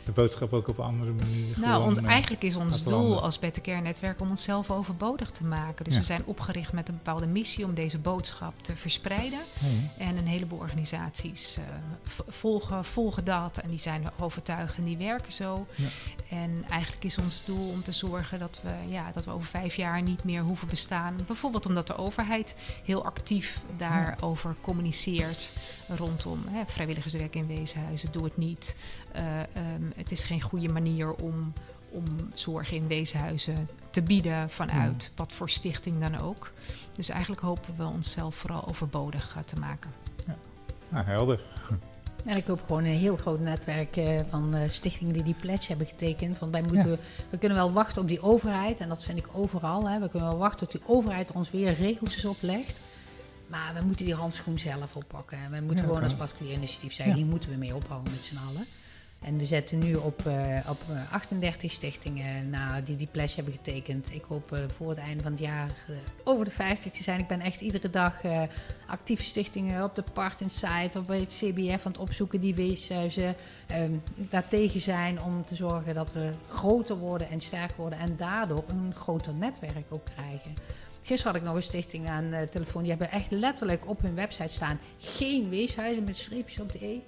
de boodschap ook op een andere manier Nou, ons, eh, eigenlijk is ons doel landen? als Better Care Netwerk om onszelf overbodig te maken. Dus Ja. we zijn opgericht met een bepaalde missie om deze boodschap te verspreiden. ja, En een heleboel organisaties eh, volgen, volgen dat en die zijn overtuigd en die werken zo. Ja. En eigenlijk is ons doel om te zorgen dat we, ja, dat we over vijf jaar niet meer hoeven bestaan. Bijvoorbeeld omdat de overheid heel actief daarover communiceert rondom hè, vrijwilligerswerk in weeshuizen. Doe het niet. Eh, ehm, het is geen goede manier om, om zorg in weeshuizen te bieden vanuit wat voor stichting dan ook. Dus eigenlijk hopen we onszelf vooral overbodig eh, te maken. Nou, helder. En ik hoop gewoon een heel groot netwerk eh, van eh, stichtingen die die pledge hebben getekend. Want wij moeten, we kunnen wel wachten op die overheid. En dat vind ik overal. Hè. We kunnen wel wachten tot die overheid ons weer regeltjes oplegt. Maar we moeten die handschoen zelf oppakken. En we moeten Ja, gewoon als particulier initiatief zijn. Ja. Hier moeten we mee ophouden met z'n allen. En we zetten nu op, eh, op eh, 38 stichtingen nou, die die pledge hebben getekend. Ik hoop eh, voor het einde van het jaar eh, over de 50 te zijn. Ik ben echt iedere dag eh, actieve stichtingen op de Part Insight of bij het CBF aan het opzoeken die weeshuizen ehm daartegen zijn om te zorgen dat we groter worden en sterker worden en daardoor een groter netwerk ook krijgen. Gisteren had ik nog een stichting aan de telefoon. Die hebben echt letterlijk op hun website staan geen weeshuizen met streepjes op de E.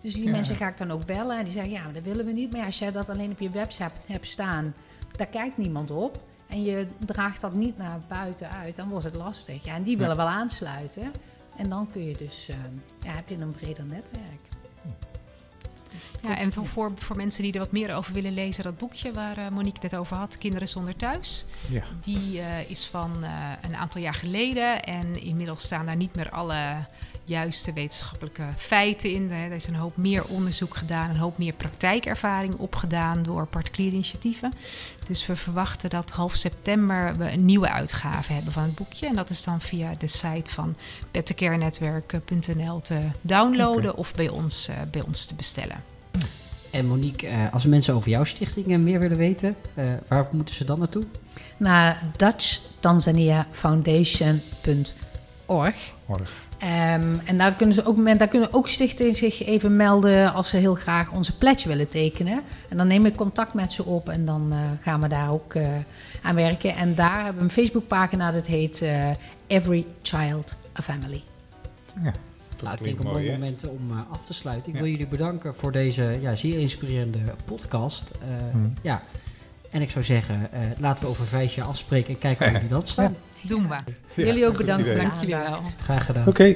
Dus die Ja. mensen ga ik dan ook bellen en die zeggen ja, dat willen we niet. Maar ja, als jij dat alleen op je website hebt staan, daar kijkt niemand op. En je draagt dat niet naar buiten uit, dan wordt het lastig. Ja, en die willen wel aansluiten. En dan kun je dus, ja, heb je een breder netwerk. Ja, en voor, voor, mensen die er wat meer over willen lezen, dat boekje waar eh, Monique het net over had, Kinderen zonder thuis. Ja. Die eh, is van eh, een aantal jaar geleden en inmiddels staan daar niet meer alle juiste wetenschappelijke feiten in. Hè. Er is een hoop meer onderzoek gedaan, een hoop meer praktijkervaring opgedaan door particuliere initiatieven. Dus we verwachten dat half september we een nieuwe uitgave hebben van het boekje. En dat is dan via de site van bettercarenetwerk.nl te downloaden of bij ons, eh, bij ons te bestellen. En Monique, eh, als mensen over jouw stichting eh, meer willen weten, eh, waar moeten ze dan naartoe? Naar dutchtanzaniafoundation.org. Morgen. Ehm, en daar kunnen, ze ook, daar kunnen ook stichtingen zich even melden als ze heel graag onze pledge willen tekenen. En dan neem ik contact met ze op en dan eh, gaan we daar ook eh, aan werken. En daar hebben we een Facebookpagina dat heet eh, Every Child a Family. Ja, dat Nou, ik denk een mooi, moment om af te sluiten. Ik Ja. wil jullie bedanken voor deze ja, zeer inspirerende podcast. Eh, Hmm. ja. En ik zou zeggen, eh, laten we over vijf jaar afspreken en kijken hoe jullie dan staan. Doen we. Ja, Jullie ook bedankt Dank jullie wel. Graag gedaan. Oké,